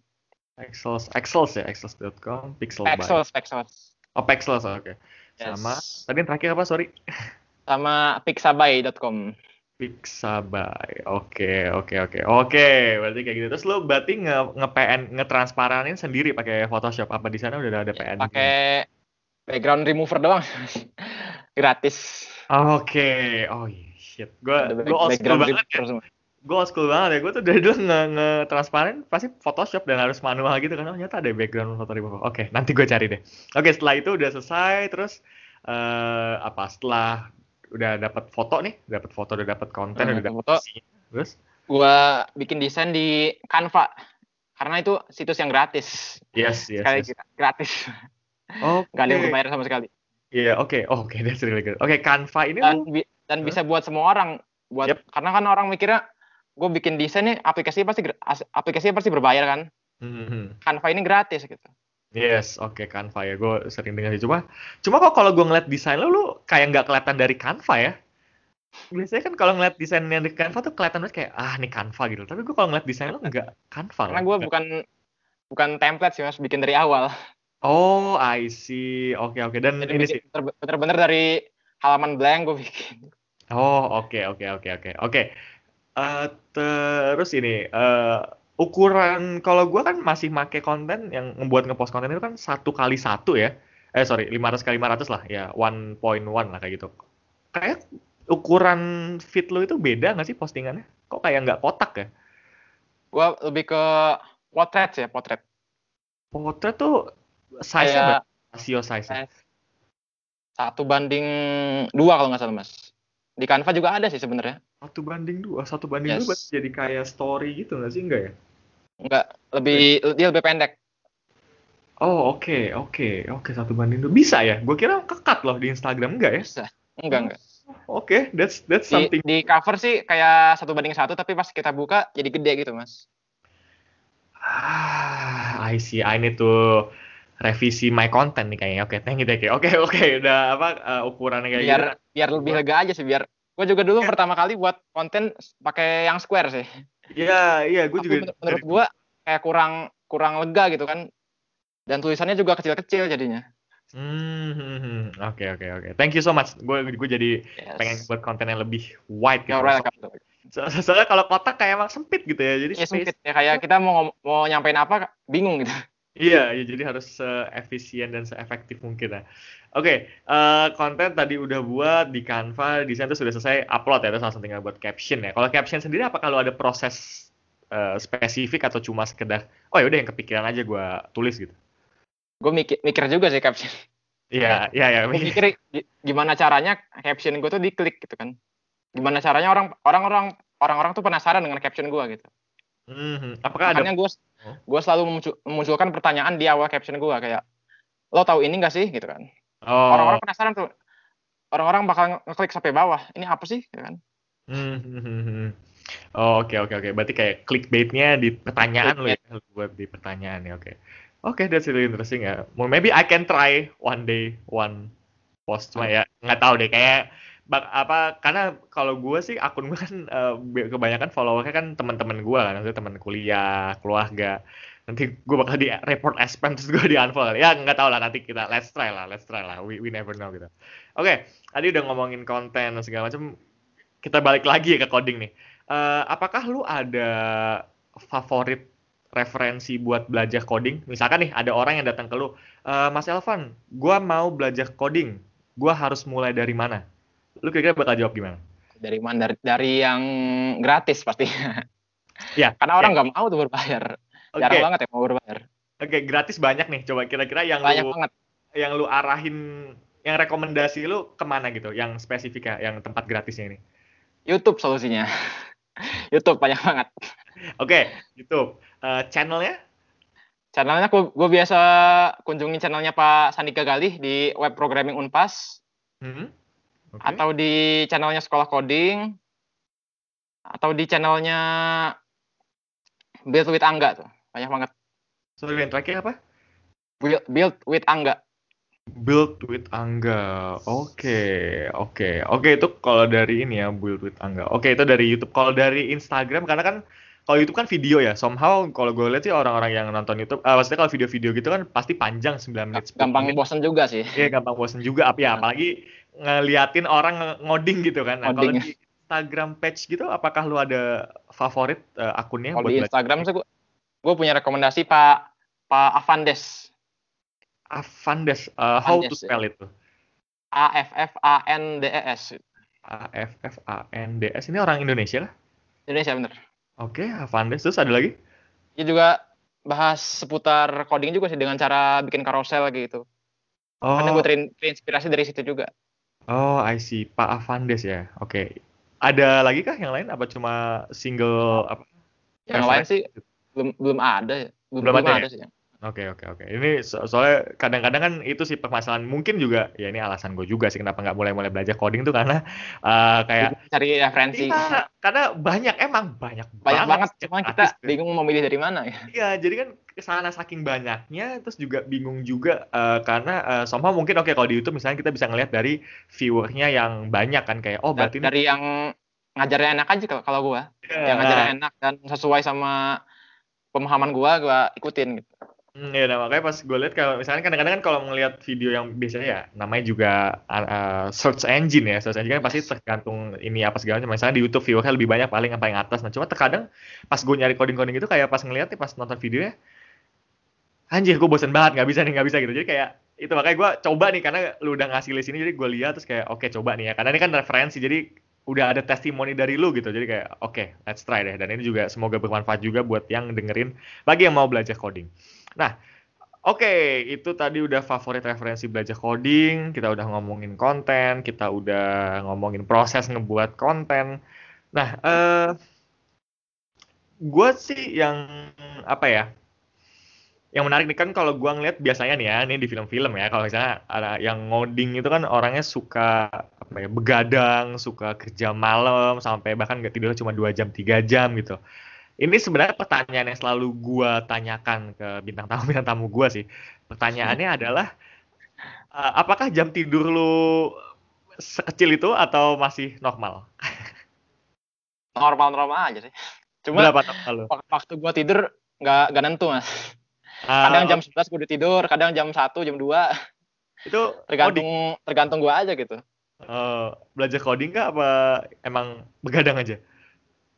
Excels, Excels ya, Excels.com, Pixel. Pexels, Pexels. Oh, Pexels, oke. Yes. Sama, tadi yang terakhir apa, sorry? Sama Pixabay.com. Pixabay. Oke, oke, oke. Oke, berarti kayak gitu. Terus lu berarti nge, nge PN, nge-transparanin sendiri pakai Photoshop apa di sana udah ada PN? Pakai background remover doang. gratis. Oke, oh iya, shit. Gue Ada gue old school banget ya. Gue old school banget ya. Gue tuh dari dulu nge, nge transparan pasti Photoshop dan harus manual gitu kan. Oh, ternyata ada background foto remover. Oke, nanti gue cari deh. Oke, setelah itu udah selesai. Terus eh apa? Setelah udah dapat foto nih, dapat foto, udah dapat konten, Hmm, udah dapat foto. Terus Gua bikin desain di Canva. Karena itu situs yang gratis. yes, yes. Sekali yes. gratis. Oke. Nggak ada yang berbayar sama sekali. Iya, oke. Oh, Oke, that's really good. Oke, Canva ini dan lu bi- dan Hah? bisa buat semua orang buat Yep. karena kan orang mikirnya gue bikin desain nih aplikasinya pasti aplikasinya pasti berbayar kan Hmm, Canva ini gratis gitu Yes, oke Canva ya. Gue sering dengar sih. Cuma, cuma kok kalau gue ngeliat desain lo, lu kayak nggak kelihatan dari Canva ya. Biasanya kan kalau ngeliat desain yang di Canva tuh kelihatan banget kayak ah ini Canva gitu. Tapi gue kalau ngeliat desain lo nggak Canva. karena gue bukan bukan template sih mas bikin dari awal Oh, I see. Oke, oke. Dan jadi ini sih. bener- bener-bener dari halaman blank gue bikin Oh, oke, oke, oke, oke, oke. Eh, terus ini eh, ukuran kalau gue kan masih make konten yang membuat ngepost konten itu kan satu kali satu ya. Eh sorry, 500 kali 500 lah ya, 1.1 lah kayak gitu. Kayak ukuran feed lo itu beda nggak sih postingannya? Kok kayak nggak kotak ya? gue lebih ke potret sih ya potret Potret tuh kayak berapa? Rasio size-nya. Satu banding dua kalau nggak salah mas. Di Canva juga ada sih sebenarnya. Satu banding dua, satu banding Yes. dua jadi kayak story gitu nggak sih enggak ya? Enggak, lebih dia lebih pendek. Oh oke oke oke satu banding dua bisa ya? Gue kira kekat loh di Instagram enggak ya? Bisa. Enggak, enggak. Oke, that's that's Di, something. di cover sih kayak satu banding satu, tapi pas kita buka jadi gede gitu mas. Ah, I see. I need to revisi my content nih kayaknya. Oke, thank you, thank you. Oke, oke, udah apa uh, ukurannya kayak Biar gitu. biar lebih lega aja sih, biar gue juga dulu pertama kali buat konten pakai yang square sih. Iya, iya, gue juga. menur- menurut gue kayak kurang kurang lega gitu kan. Dan tulisannya juga kecil-kecil jadinya. Hmm, hmm, hmm. Oke, oke, oke. Thank you so much. Gue gue jadi Yes. pengen buat konten yang lebih wide gitu. Welcome. So- so- soalnya kalau kotak kayak emang sempit gitu ya. Jadi Ya sempit ya kayak kita mau mau nyampein apa bingung gitu. Iya, ya, jadi harus seefisien dan seefektif mungkin ya. Oke, eh, konten tadi udah buat di Canva, desain itu sudah selesai, upload ya, terus langsung tinggal buat caption ya. Kalau caption sendiri apa kalau ada proses eh, spesifik atau cuma sekedar, oh ya udah yang kepikiran aja gua tulis gitu. Gue mikir mikir juga sih caption. Iya, iya, iya. Gue mikir gi- gimana caranya caption gue tuh diklik gitu kan. Gimana caranya orang orang-orang orang-orang tuh penasaran dengan caption gue gitu. Mhm. Apakah ada? Makanya gue Oh. gue selalu memuncul- memunculkan pertanyaan di awal caption gue kayak lo tahu ini gak sih gitu kan. Oh, Orang-orang penasaran tuh. Orang-orang bakal nge- ngeklik sampai bawah. Ini apa sih? Gitu kan. Mhm. Oh, oke, oke, oke. Berarti kayak clickbait-nya di pertanyaan lo ya, buat di pertanyaan ya, oke. Oke, that's really interesting ya. Well, maybe I can try one day one post cuma ya nggak tahu deh kayak bak apa karena kalau gue sih akun gue kan be- kebanyakan followernya kan teman-teman gue kan teman kuliah keluarga. Nanti gue bakal di report spam terus gue di unfollow. Ya nggak tahu lah nanti kita let's try lah let's try lah. We, we never know gitu. Oke tadi udah ngomongin konten dan segala macam kita balik lagi ya ke coding nih. Eh, apakah lu ada favorit referensi buat belajar coding? Misalkan nih ada orang yang datang ke lu "Eh, Mas Elvan gua mau belajar coding. Gua harus mulai dari mana lu kira-kira bakal jawab gimana Dari mana? Dari, dari yang gratis pasti. Ya, Karena orang nggak mau tuh berbayar. oke Jarang banget ya mau berbayar. oke gratis banyak nih coba kira-kira yang Banyak lu banget. yang lu arahin yang rekomendasi lu ke mana gitu yang spesifik ya yang tempat gratisnya ini YouTube solusinya. YouTube banyak banget. oke YouTube Eh, channelnya Channelnya gue biasa kunjungin channelnya Pak Sandi Galih di web programming Unpas Hmm? Oke. atau di channelnya Sekolah Coding atau di channelnya Build with Angga tuh. Banyak banget. sorry yang terakhir apa Build, build with Angga. Build with Angga. Oke, oke. Oke, itu kalau dari ini ya, Build with Angga. Oke, itu dari YouTube. Kalau dari Instagram karena kan kalau YouTube kan video ya. Somehow kalau gue lihat sih orang-orang yang nonton YouTube, ah, maksudnya kalau video-video gitu kan pasti panjang 9 menit. 10 Gampang menit. bosen juga sih. Iya, gampang bosen juga. Ya, apalagi ngeliatin orang ngoding gitu kan. Nah, kalau di Instagram page gitu, apakah lu ada favorit eh, akunnya Kalau di? Instagram sih gue punya rekomendasi Pak Pak Avandes. Avandes. Eh, how to ya. spell itu? A F F A N D E S. A F F A N D S. Ini orang Indonesia kah? Indonesia bener. Oke, Avandes. Terus ada lagi? Dia juga bahas seputar coding juga sih dengan cara bikin carousel gitu. Oh, Karena gue terinspirasi dari situ juga. Oh, I see. Pak Avandes ya. Oke. Ada lagi kah yang lain? Apa cuma single apa? Yang lain sih belum belum ada ya. Belum, Belum ada ada, ya? sih. Oke, oke, oke. Ini so- soalnya kadang-kadang kan itu sih permasalahan. Mungkin juga, ya ini alasan gue juga sih kenapa nggak mulai-mulai belajar coding tuh karena eh, kayak Cari referensi. Iya, karena banyak emang banyak Banyak banget, artis kita tuh. bingung mau milih dari mana ya. Iya, jadi kan ke sana saking banyaknya, terus juga bingung juga eh, karena eh, somehow mungkin oke kalau di YouTube misalnya kita bisa ngelihat dari viewernya yang banyak kan kayak oh berarti ini dari yang ngajarnya enak aja kalau- gua. Iya, Yang ngajarnya enak dan sesuai sama pemahaman gua, gua ikutin gitu. Hmm, ya, nah, makanya pas gue lihat kalau misalnya kadang-kadang kan kalau ngelihat video yang biasanya ya namanya juga uh, search engine ya, search engine kan pasti tergantung ini apa segala macam. Misalnya di YouTube viewernya lebih banyak paling yang paling atas. Nah, cuma terkadang pas gue nyari coding-coding itu kayak pas ngeliat nih pas nonton videonya, anjir gue bosen banget nggak bisa nih nggak bisa gitu. Jadi kayak itu makanya gue coba nih karena lu udah ngasih list ini jadi gue lihat terus kayak oke coba nih ya karena ini kan referensi jadi udah ada testimoni dari lu gitu jadi kayak oke let's try deh dan ini juga semoga bermanfaat juga buat yang dengerin bagi yang mau belajar coding. Nah Oke, itu tadi udah favorit referensi belajar coding, kita udah ngomongin konten, kita udah ngomongin proses ngebuat konten. Nah, eh gue sih yang apa ya? Yang menarik nih kan kalau gue ngeliat biasanya nih ya, ini di film-film ya, kalau misalnya ada yang ngoding itu kan orangnya suka apa ya, begadang, suka kerja malam sampai bahkan nggak tidur cuma dua jam, tiga jam gitu. Ini sebenarnya pertanyaan yang selalu gue tanyakan ke bintang tamu bintang tamu gue sih. Pertanyaannya adalah uh, apakah jam tidur lu sekecil itu atau masih normal? Normal-normal aja sih. Cuma Berapa lu? waktu gua tidur nggak nggak nentu mas. Ah, Kadang jam 11 gua udah tidur, kadang jam 1, jam 2. itu Tergantung coding. tergantung gua aja gitu. Eh, belajar coding kah apa emang begadang aja?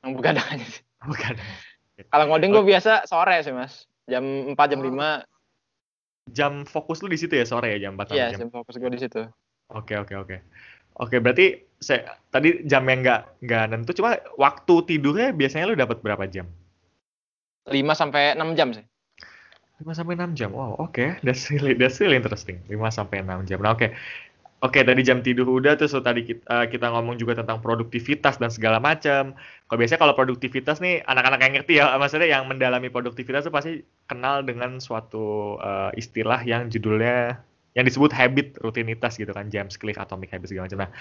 Yang begadang aja sih. Begadang. Kalau ngoding gua biasa sore sih mas. Jam 4, jam Oh. 5. Jam fokus lu di situ ya sore ya jam 4 sampai Iya, jam. jam fokus gua di situ. Oke oke oke. Oke berarti saya tadi jam yang nggak nggak nentu cuma waktu tidurnya biasanya lu dapat berapa jam? 5 sampai 6 jam sih. 5 sampai 6 jam. Wow, oke. That's really that's really interesting. 5 sampai 6 jam. Nah, oke. Oke, tadi jam tidur udah terus tadi kita, kita ngomong juga tentang produktivitas dan segala macam. Kalau biasanya kalau produktivitas nih anak-anak yang ngerti ya, maksudnya yang mendalami produktivitas itu pasti kenal dengan suatu eh, istilah yang judulnya yang disebut habit rutinitas gitu kan, James Clear Atomic Habits segala macam. Nah,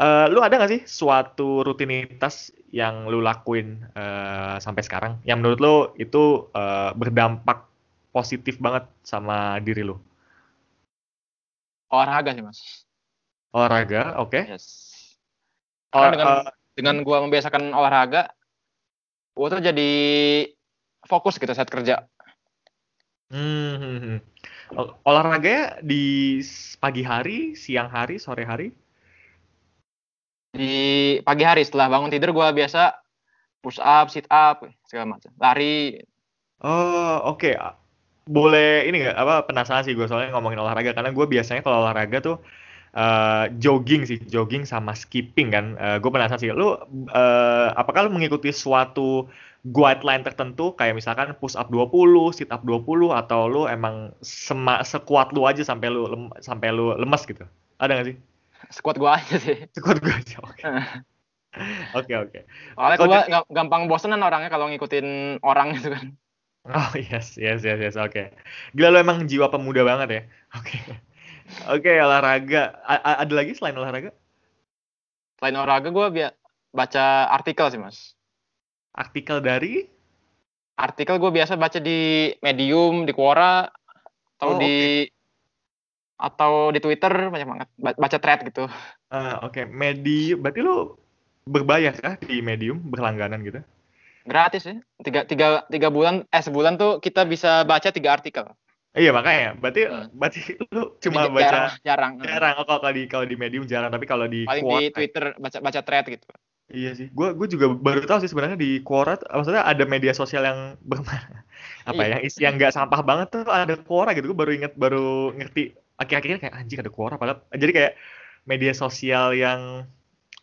eh, lu ada nggak sih suatu rutinitas yang lu lakuin eh, sampai sekarang yang menurut lu itu eh, berdampak positif banget sama diri lu? Olahraga sih mas. Olahraga, oke. Yes. Or- Karena dengan eh, dengan gua membiasakan olahraga, gua tuh jadi fokus gitu saat kerja. hmm, hmm, hmm. Ol- olahraganya di pagi hari, siang hari, sore hari? Di pagi hari setelah bangun tidur gua biasa push up, sit up, segala macam. Lari. Oh, oke. Boleh ini nggak apa penasaran sih gue soalnya ngomongin olahraga karena gue biasanya kalau olahraga tuh eh, jogging sih, jogging sama skipping kan. gue penasaran sih, lu eh, apakah lu mengikuti suatu guideline tertentu kayak misalkan push up 20, sit up 20 atau lu emang sema, sekuat lu aja sampai lu lem- sampai lu lemes gitu? Ada nggak sih? Squat gua aja sih. Sekuat gue aja. Oke. Oke, oke. Soalnya gua ga- gampang bosenan orangnya kalau ngikutin orang gitu kan. Oh yes, yes, yes, yes, oke. Gila lu emang jiwa pemuda banget ya. Oke. Oke, olahraga. A- ada lagi selain olahraga? Selain olahraga gua bia- baca artikel sih mas. Artikel dari? Artikel gua biasa baca di Medium, di Quora, atau Oh, di atau di Twitter banyak banget Ba- baca thread gitu. Ah, oke, Medium. Berarti lu berbayar kah di Medium, berlangganan gitu? Gratis ya. Tiga, tiga, tiga bulan, eh sebulan tuh kita bisa baca tiga artikel. Iya, makanya. Berarti Hmm. berarti lu cuma Jadi baca jarang, jarang. jarang. Oh, kalau di kalau di Medium jarang, tapi kalau di Paling di Twitter baca baca thread gitu. Iya sih, gue gue juga baru tahu sih sebenarnya di Quora, maksudnya ada media sosial yang apa Iya. ya, yang isi yang nggak sampah banget tuh ada Quora gitu. Gue baru inget, baru ngerti akhir-akhir ini kayak anjing ada Quora. Padahal jadi kayak media sosial yang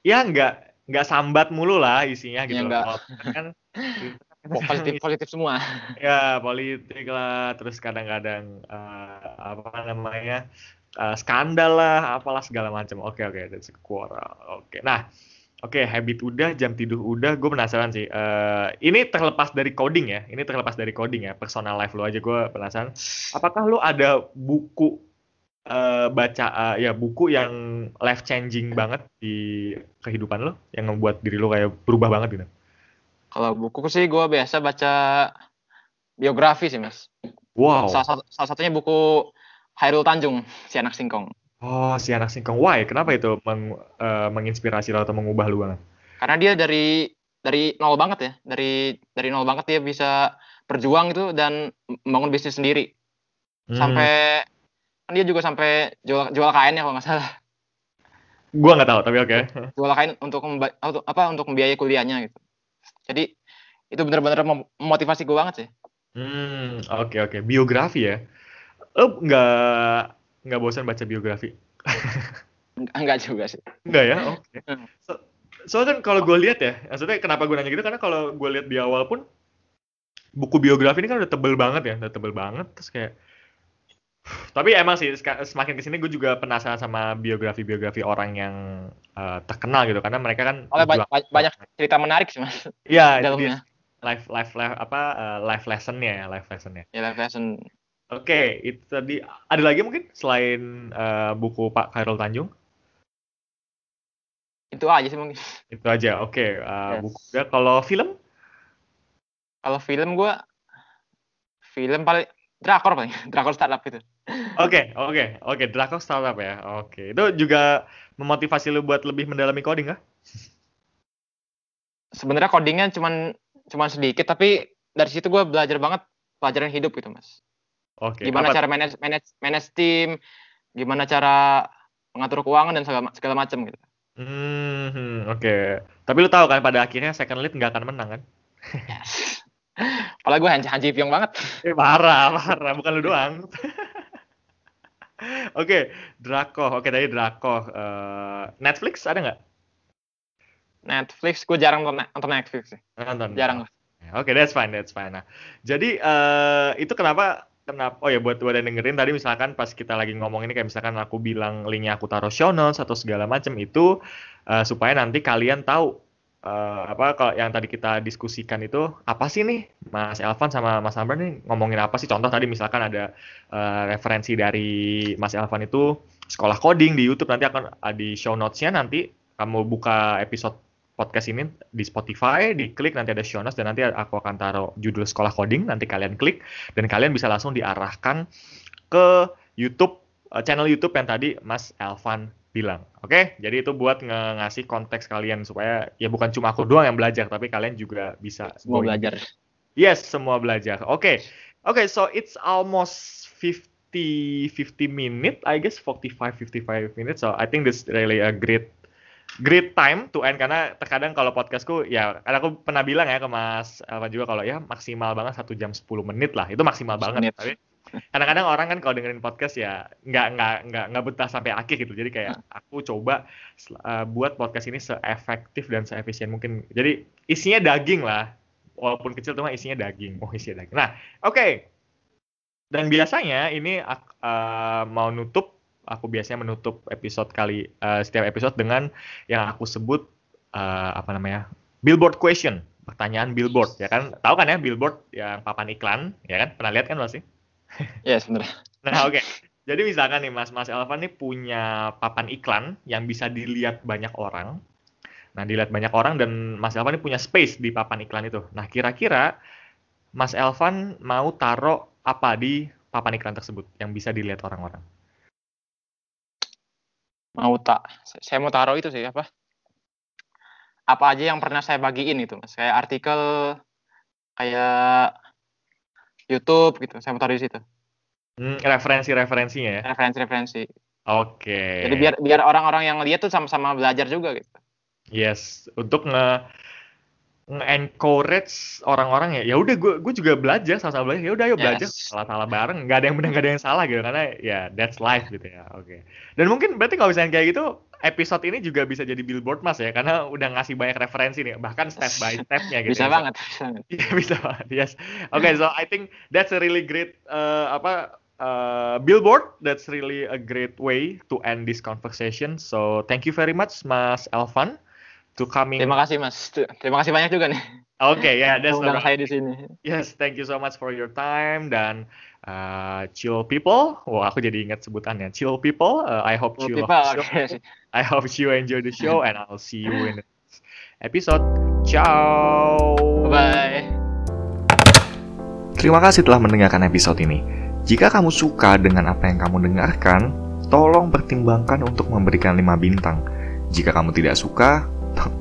ya nggak nggak sambat mulu lah isinya gitu. Iya, loh. Twitter kan Positif positif semua. ya politik lah, terus kadang-kadang eh, apa namanya eh, skandal lah, apalah segala macam. Oke oke, that's Quora. Oke, nah. Oke, habit udah, jam tidur udah, gue penasaran sih. Eh, ini terlepas dari coding ya, ini terlepas dari coding ya, personal life lo aja gue penasaran. Apakah lo ada buku eh, baca eh, ya buku yang life changing banget di kehidupan lo, yang membuat diri lo kayak berubah banget gitu? Kalau buku sih gue biasa baca biografi sih mas. Wow. Salah, satu- salah satunya buku Hairul Tanjung, si anak singkong. Oh, si anak singkong. Why? Kenapa itu meng- eh, menginspirasi lo atau mengubah lu banget? Karena dia dari dari nol banget ya, dari dari nol banget dia bisa berjuang gitu dan membangun bisnis sendiri. Hmm, Sampai kan dia juga sampai jual jual kain ya kalau nggak salah. gua nggak tahu, tapi oke. Jual kain untuk apa untuk membiayai kuliahnya gitu. Jadi itu benar-benar mem- memotivasi gue banget sih. Hmm, oke oke. Biografi ya. Lo nggak nggak bosan baca biografi? Eng- Enggak juga sih. Nggak ya? Oke. Hmm. So, soalnya kan kalau gue lihat ya, maksudnya kenapa gue nanya gitu karena kalau gue lihat di awal pun buku biografi ini kan udah tebel banget ya, udah tebel banget terus kayak Tapi emang sih semakin ke sini gue juga penasaran sama biografi-biografi orang yang uh, terkenal gitu karena mereka kan Oleh banyak, banyak cerita menarik sih mas. Iya, life life life apa uh, life lessonnya ya life lessonnya. Ya life lesson. Oke, okay, itu tadi ada lagi mungkin selain uh, buku Pak Khairul Tanjung? Itu aja sih mungkin. Itu aja. Oke, okay. uh, yes. buku ya kalau film? Kalau film gue film paling drakor paling drakor startup itu. Oke, oke, oke, drakor startup ya. Oke, itu juga memotivasi lu buat lebih mendalami coding kah? Sebenarnya codingnya cuman cuman sedikit, tapi dari situ gue belajar banget pelajaran hidup gitu mas. Oke. Gimana apa? cara manage manage manage tim, gimana cara mengatur keuangan dan segala segala macam gitu. Hmm, oke. Okay. Tapi lu tahu kan pada akhirnya second lead nggak akan menang kan? Yes. Apalagi gue Hanji, Hanji Pyong banget. Eh, parah, parah. Bukan lu doang. Oke, okay, Draco. Oke, okay, tadi Draco. Uh, Netflix ada nggak? Netflix, gue jarang nonton Netflix sih. Nonton. Jarang. Oke, okay, that's fine, that's fine. Nah, jadi uh, itu kenapa kenapa? Oh ya, buat buat yang dengerin tadi misalkan pas kita lagi ngomong ini kayak misalkan aku bilang linknya aku taruh show notes atau segala macam itu uh, supaya nanti kalian tahu uh, apa kalau yang tadi kita diskusikan itu apa sih nih Mas Elvan sama Mas Amber nih ngomongin apa sih? Contoh tadi misalkan ada uh, referensi dari Mas Elvan itu sekolah coding di YouTube nanti akan uh, di show notesnya nanti kamu buka episode podcast ini di Spotify, diklik nanti ada show notes dan nanti aku akan taruh judul sekolah coding, nanti kalian klik dan kalian bisa langsung diarahkan ke YouTube channel YouTube yang tadi Mas Elvan bilang. Oke, okay? jadi itu buat nge ngasih konteks kalian supaya ya bukan cuma aku doang yang belajar, tapi kalian juga bisa semua belajar. Yes, semua belajar. Oke, okay. oke, okay, so it's almost 50 50 minute, I guess 45 55 minutes. So I think this really a great great time to end karena terkadang kalau podcastku ya karena aku pernah bilang ya ke Mas apa juga kalau ya maksimal banget satu jam 10 menit lah itu maksimal banget menit. tapi kadang-kadang orang kan kalau dengerin podcast ya nggak nggak nggak nggak betah sampai akhir gitu. Jadi kayak hmm. aku coba uh, buat podcast ini seefektif dan seefisien mungkin. Jadi isinya daging lah. Walaupun kecil cuma isinya daging. Oh isinya daging. Nah oke. Okay. dan biasanya ini uh, mau nutup aku biasanya menutup episode kali uh, setiap episode dengan yang aku sebut uh, apa namanya billboard question. Pertanyaan billboard ya kan? Tahu kan ya billboard yang papan iklan ya kan? Pernah lihat kan masih Ya yes, sebenarnya. Nah oke. Okay. Jadi misalkan nih Mas Mas Elvan nih punya papan iklan yang bisa dilihat banyak orang. Nah dilihat banyak orang dan Mas Elvan ini punya space di papan iklan itu. Nah kira-kira Mas Elvan mau taruh apa di papan iklan tersebut yang bisa dilihat orang-orang? Mau tak? Saya mau taruh itu sih apa? Apa aja yang pernah saya bagiin itu, mas? Kayak artikel, kayak YouTube gitu. Saya mau taruh di situ. Hmm, referensi-referensinya ya. Referensi-referensi. Oke. Okay. Jadi biar biar orang-orang yang lihat tuh sama-sama belajar juga gitu. Yes, untuk nge encourage orang-orang ya ya udah gue gue juga belajar sama-sama belajar. Ya udah ayo yes. belajar salah-salah bareng. Nggak ada yang benar nggak ada yang salah gitu. Karena ya that's life gitu ya oke. Okay. dan mungkin berarti kalau misalnya kayak gitu episode ini juga bisa jadi billboard mas ya. Karena udah ngasih banyak referensi nih bahkan step by stepnya gitu bisa ya. banget bisa banget. Ya, bisa banget yes. Oke okay, so I think that's a really great uh, apa uh, billboard. That's really a great way to end this conversation. So thank you very much mas Elvan to coming. Terima kasih Mas. Terima kasih banyak juga nih. Oke, okay, ya, yeah, that's Undang saya di sini. Yes, thank you so much for your time dan uh, chill people. Wah, aku jadi ingat sebutannya. Chill people. Uh, I hope chill you people, okay. I hope you enjoy the show and I'll see you in the next episode. Ciao. Bye. Terima kasih telah mendengarkan episode ini. Jika kamu suka dengan apa yang kamu dengarkan, tolong pertimbangkan untuk memberikan 5 bintang. Jika kamu tidak suka,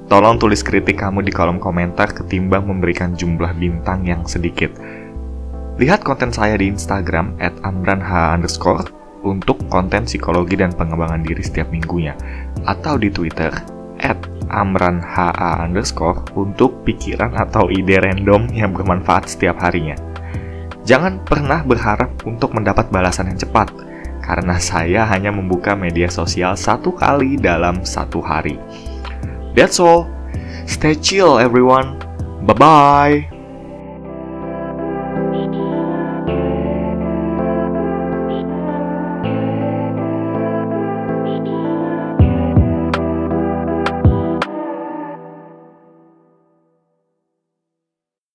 Tolong tulis kritik kamu di kolom komentar ketimbang memberikan jumlah bintang yang sedikit. Lihat konten saya di Instagram at amranh underscore untuk konten psikologi dan pengembangan diri setiap minggunya. Atau di Twitter at amranha underscore untuk pikiran atau ide random yang bermanfaat setiap harinya. Jangan pernah berharap untuk mendapat balasan yang cepat, karena saya hanya membuka media sosial satu kali dalam satu hari. That's all. Stay chill, everyone. Bye bye.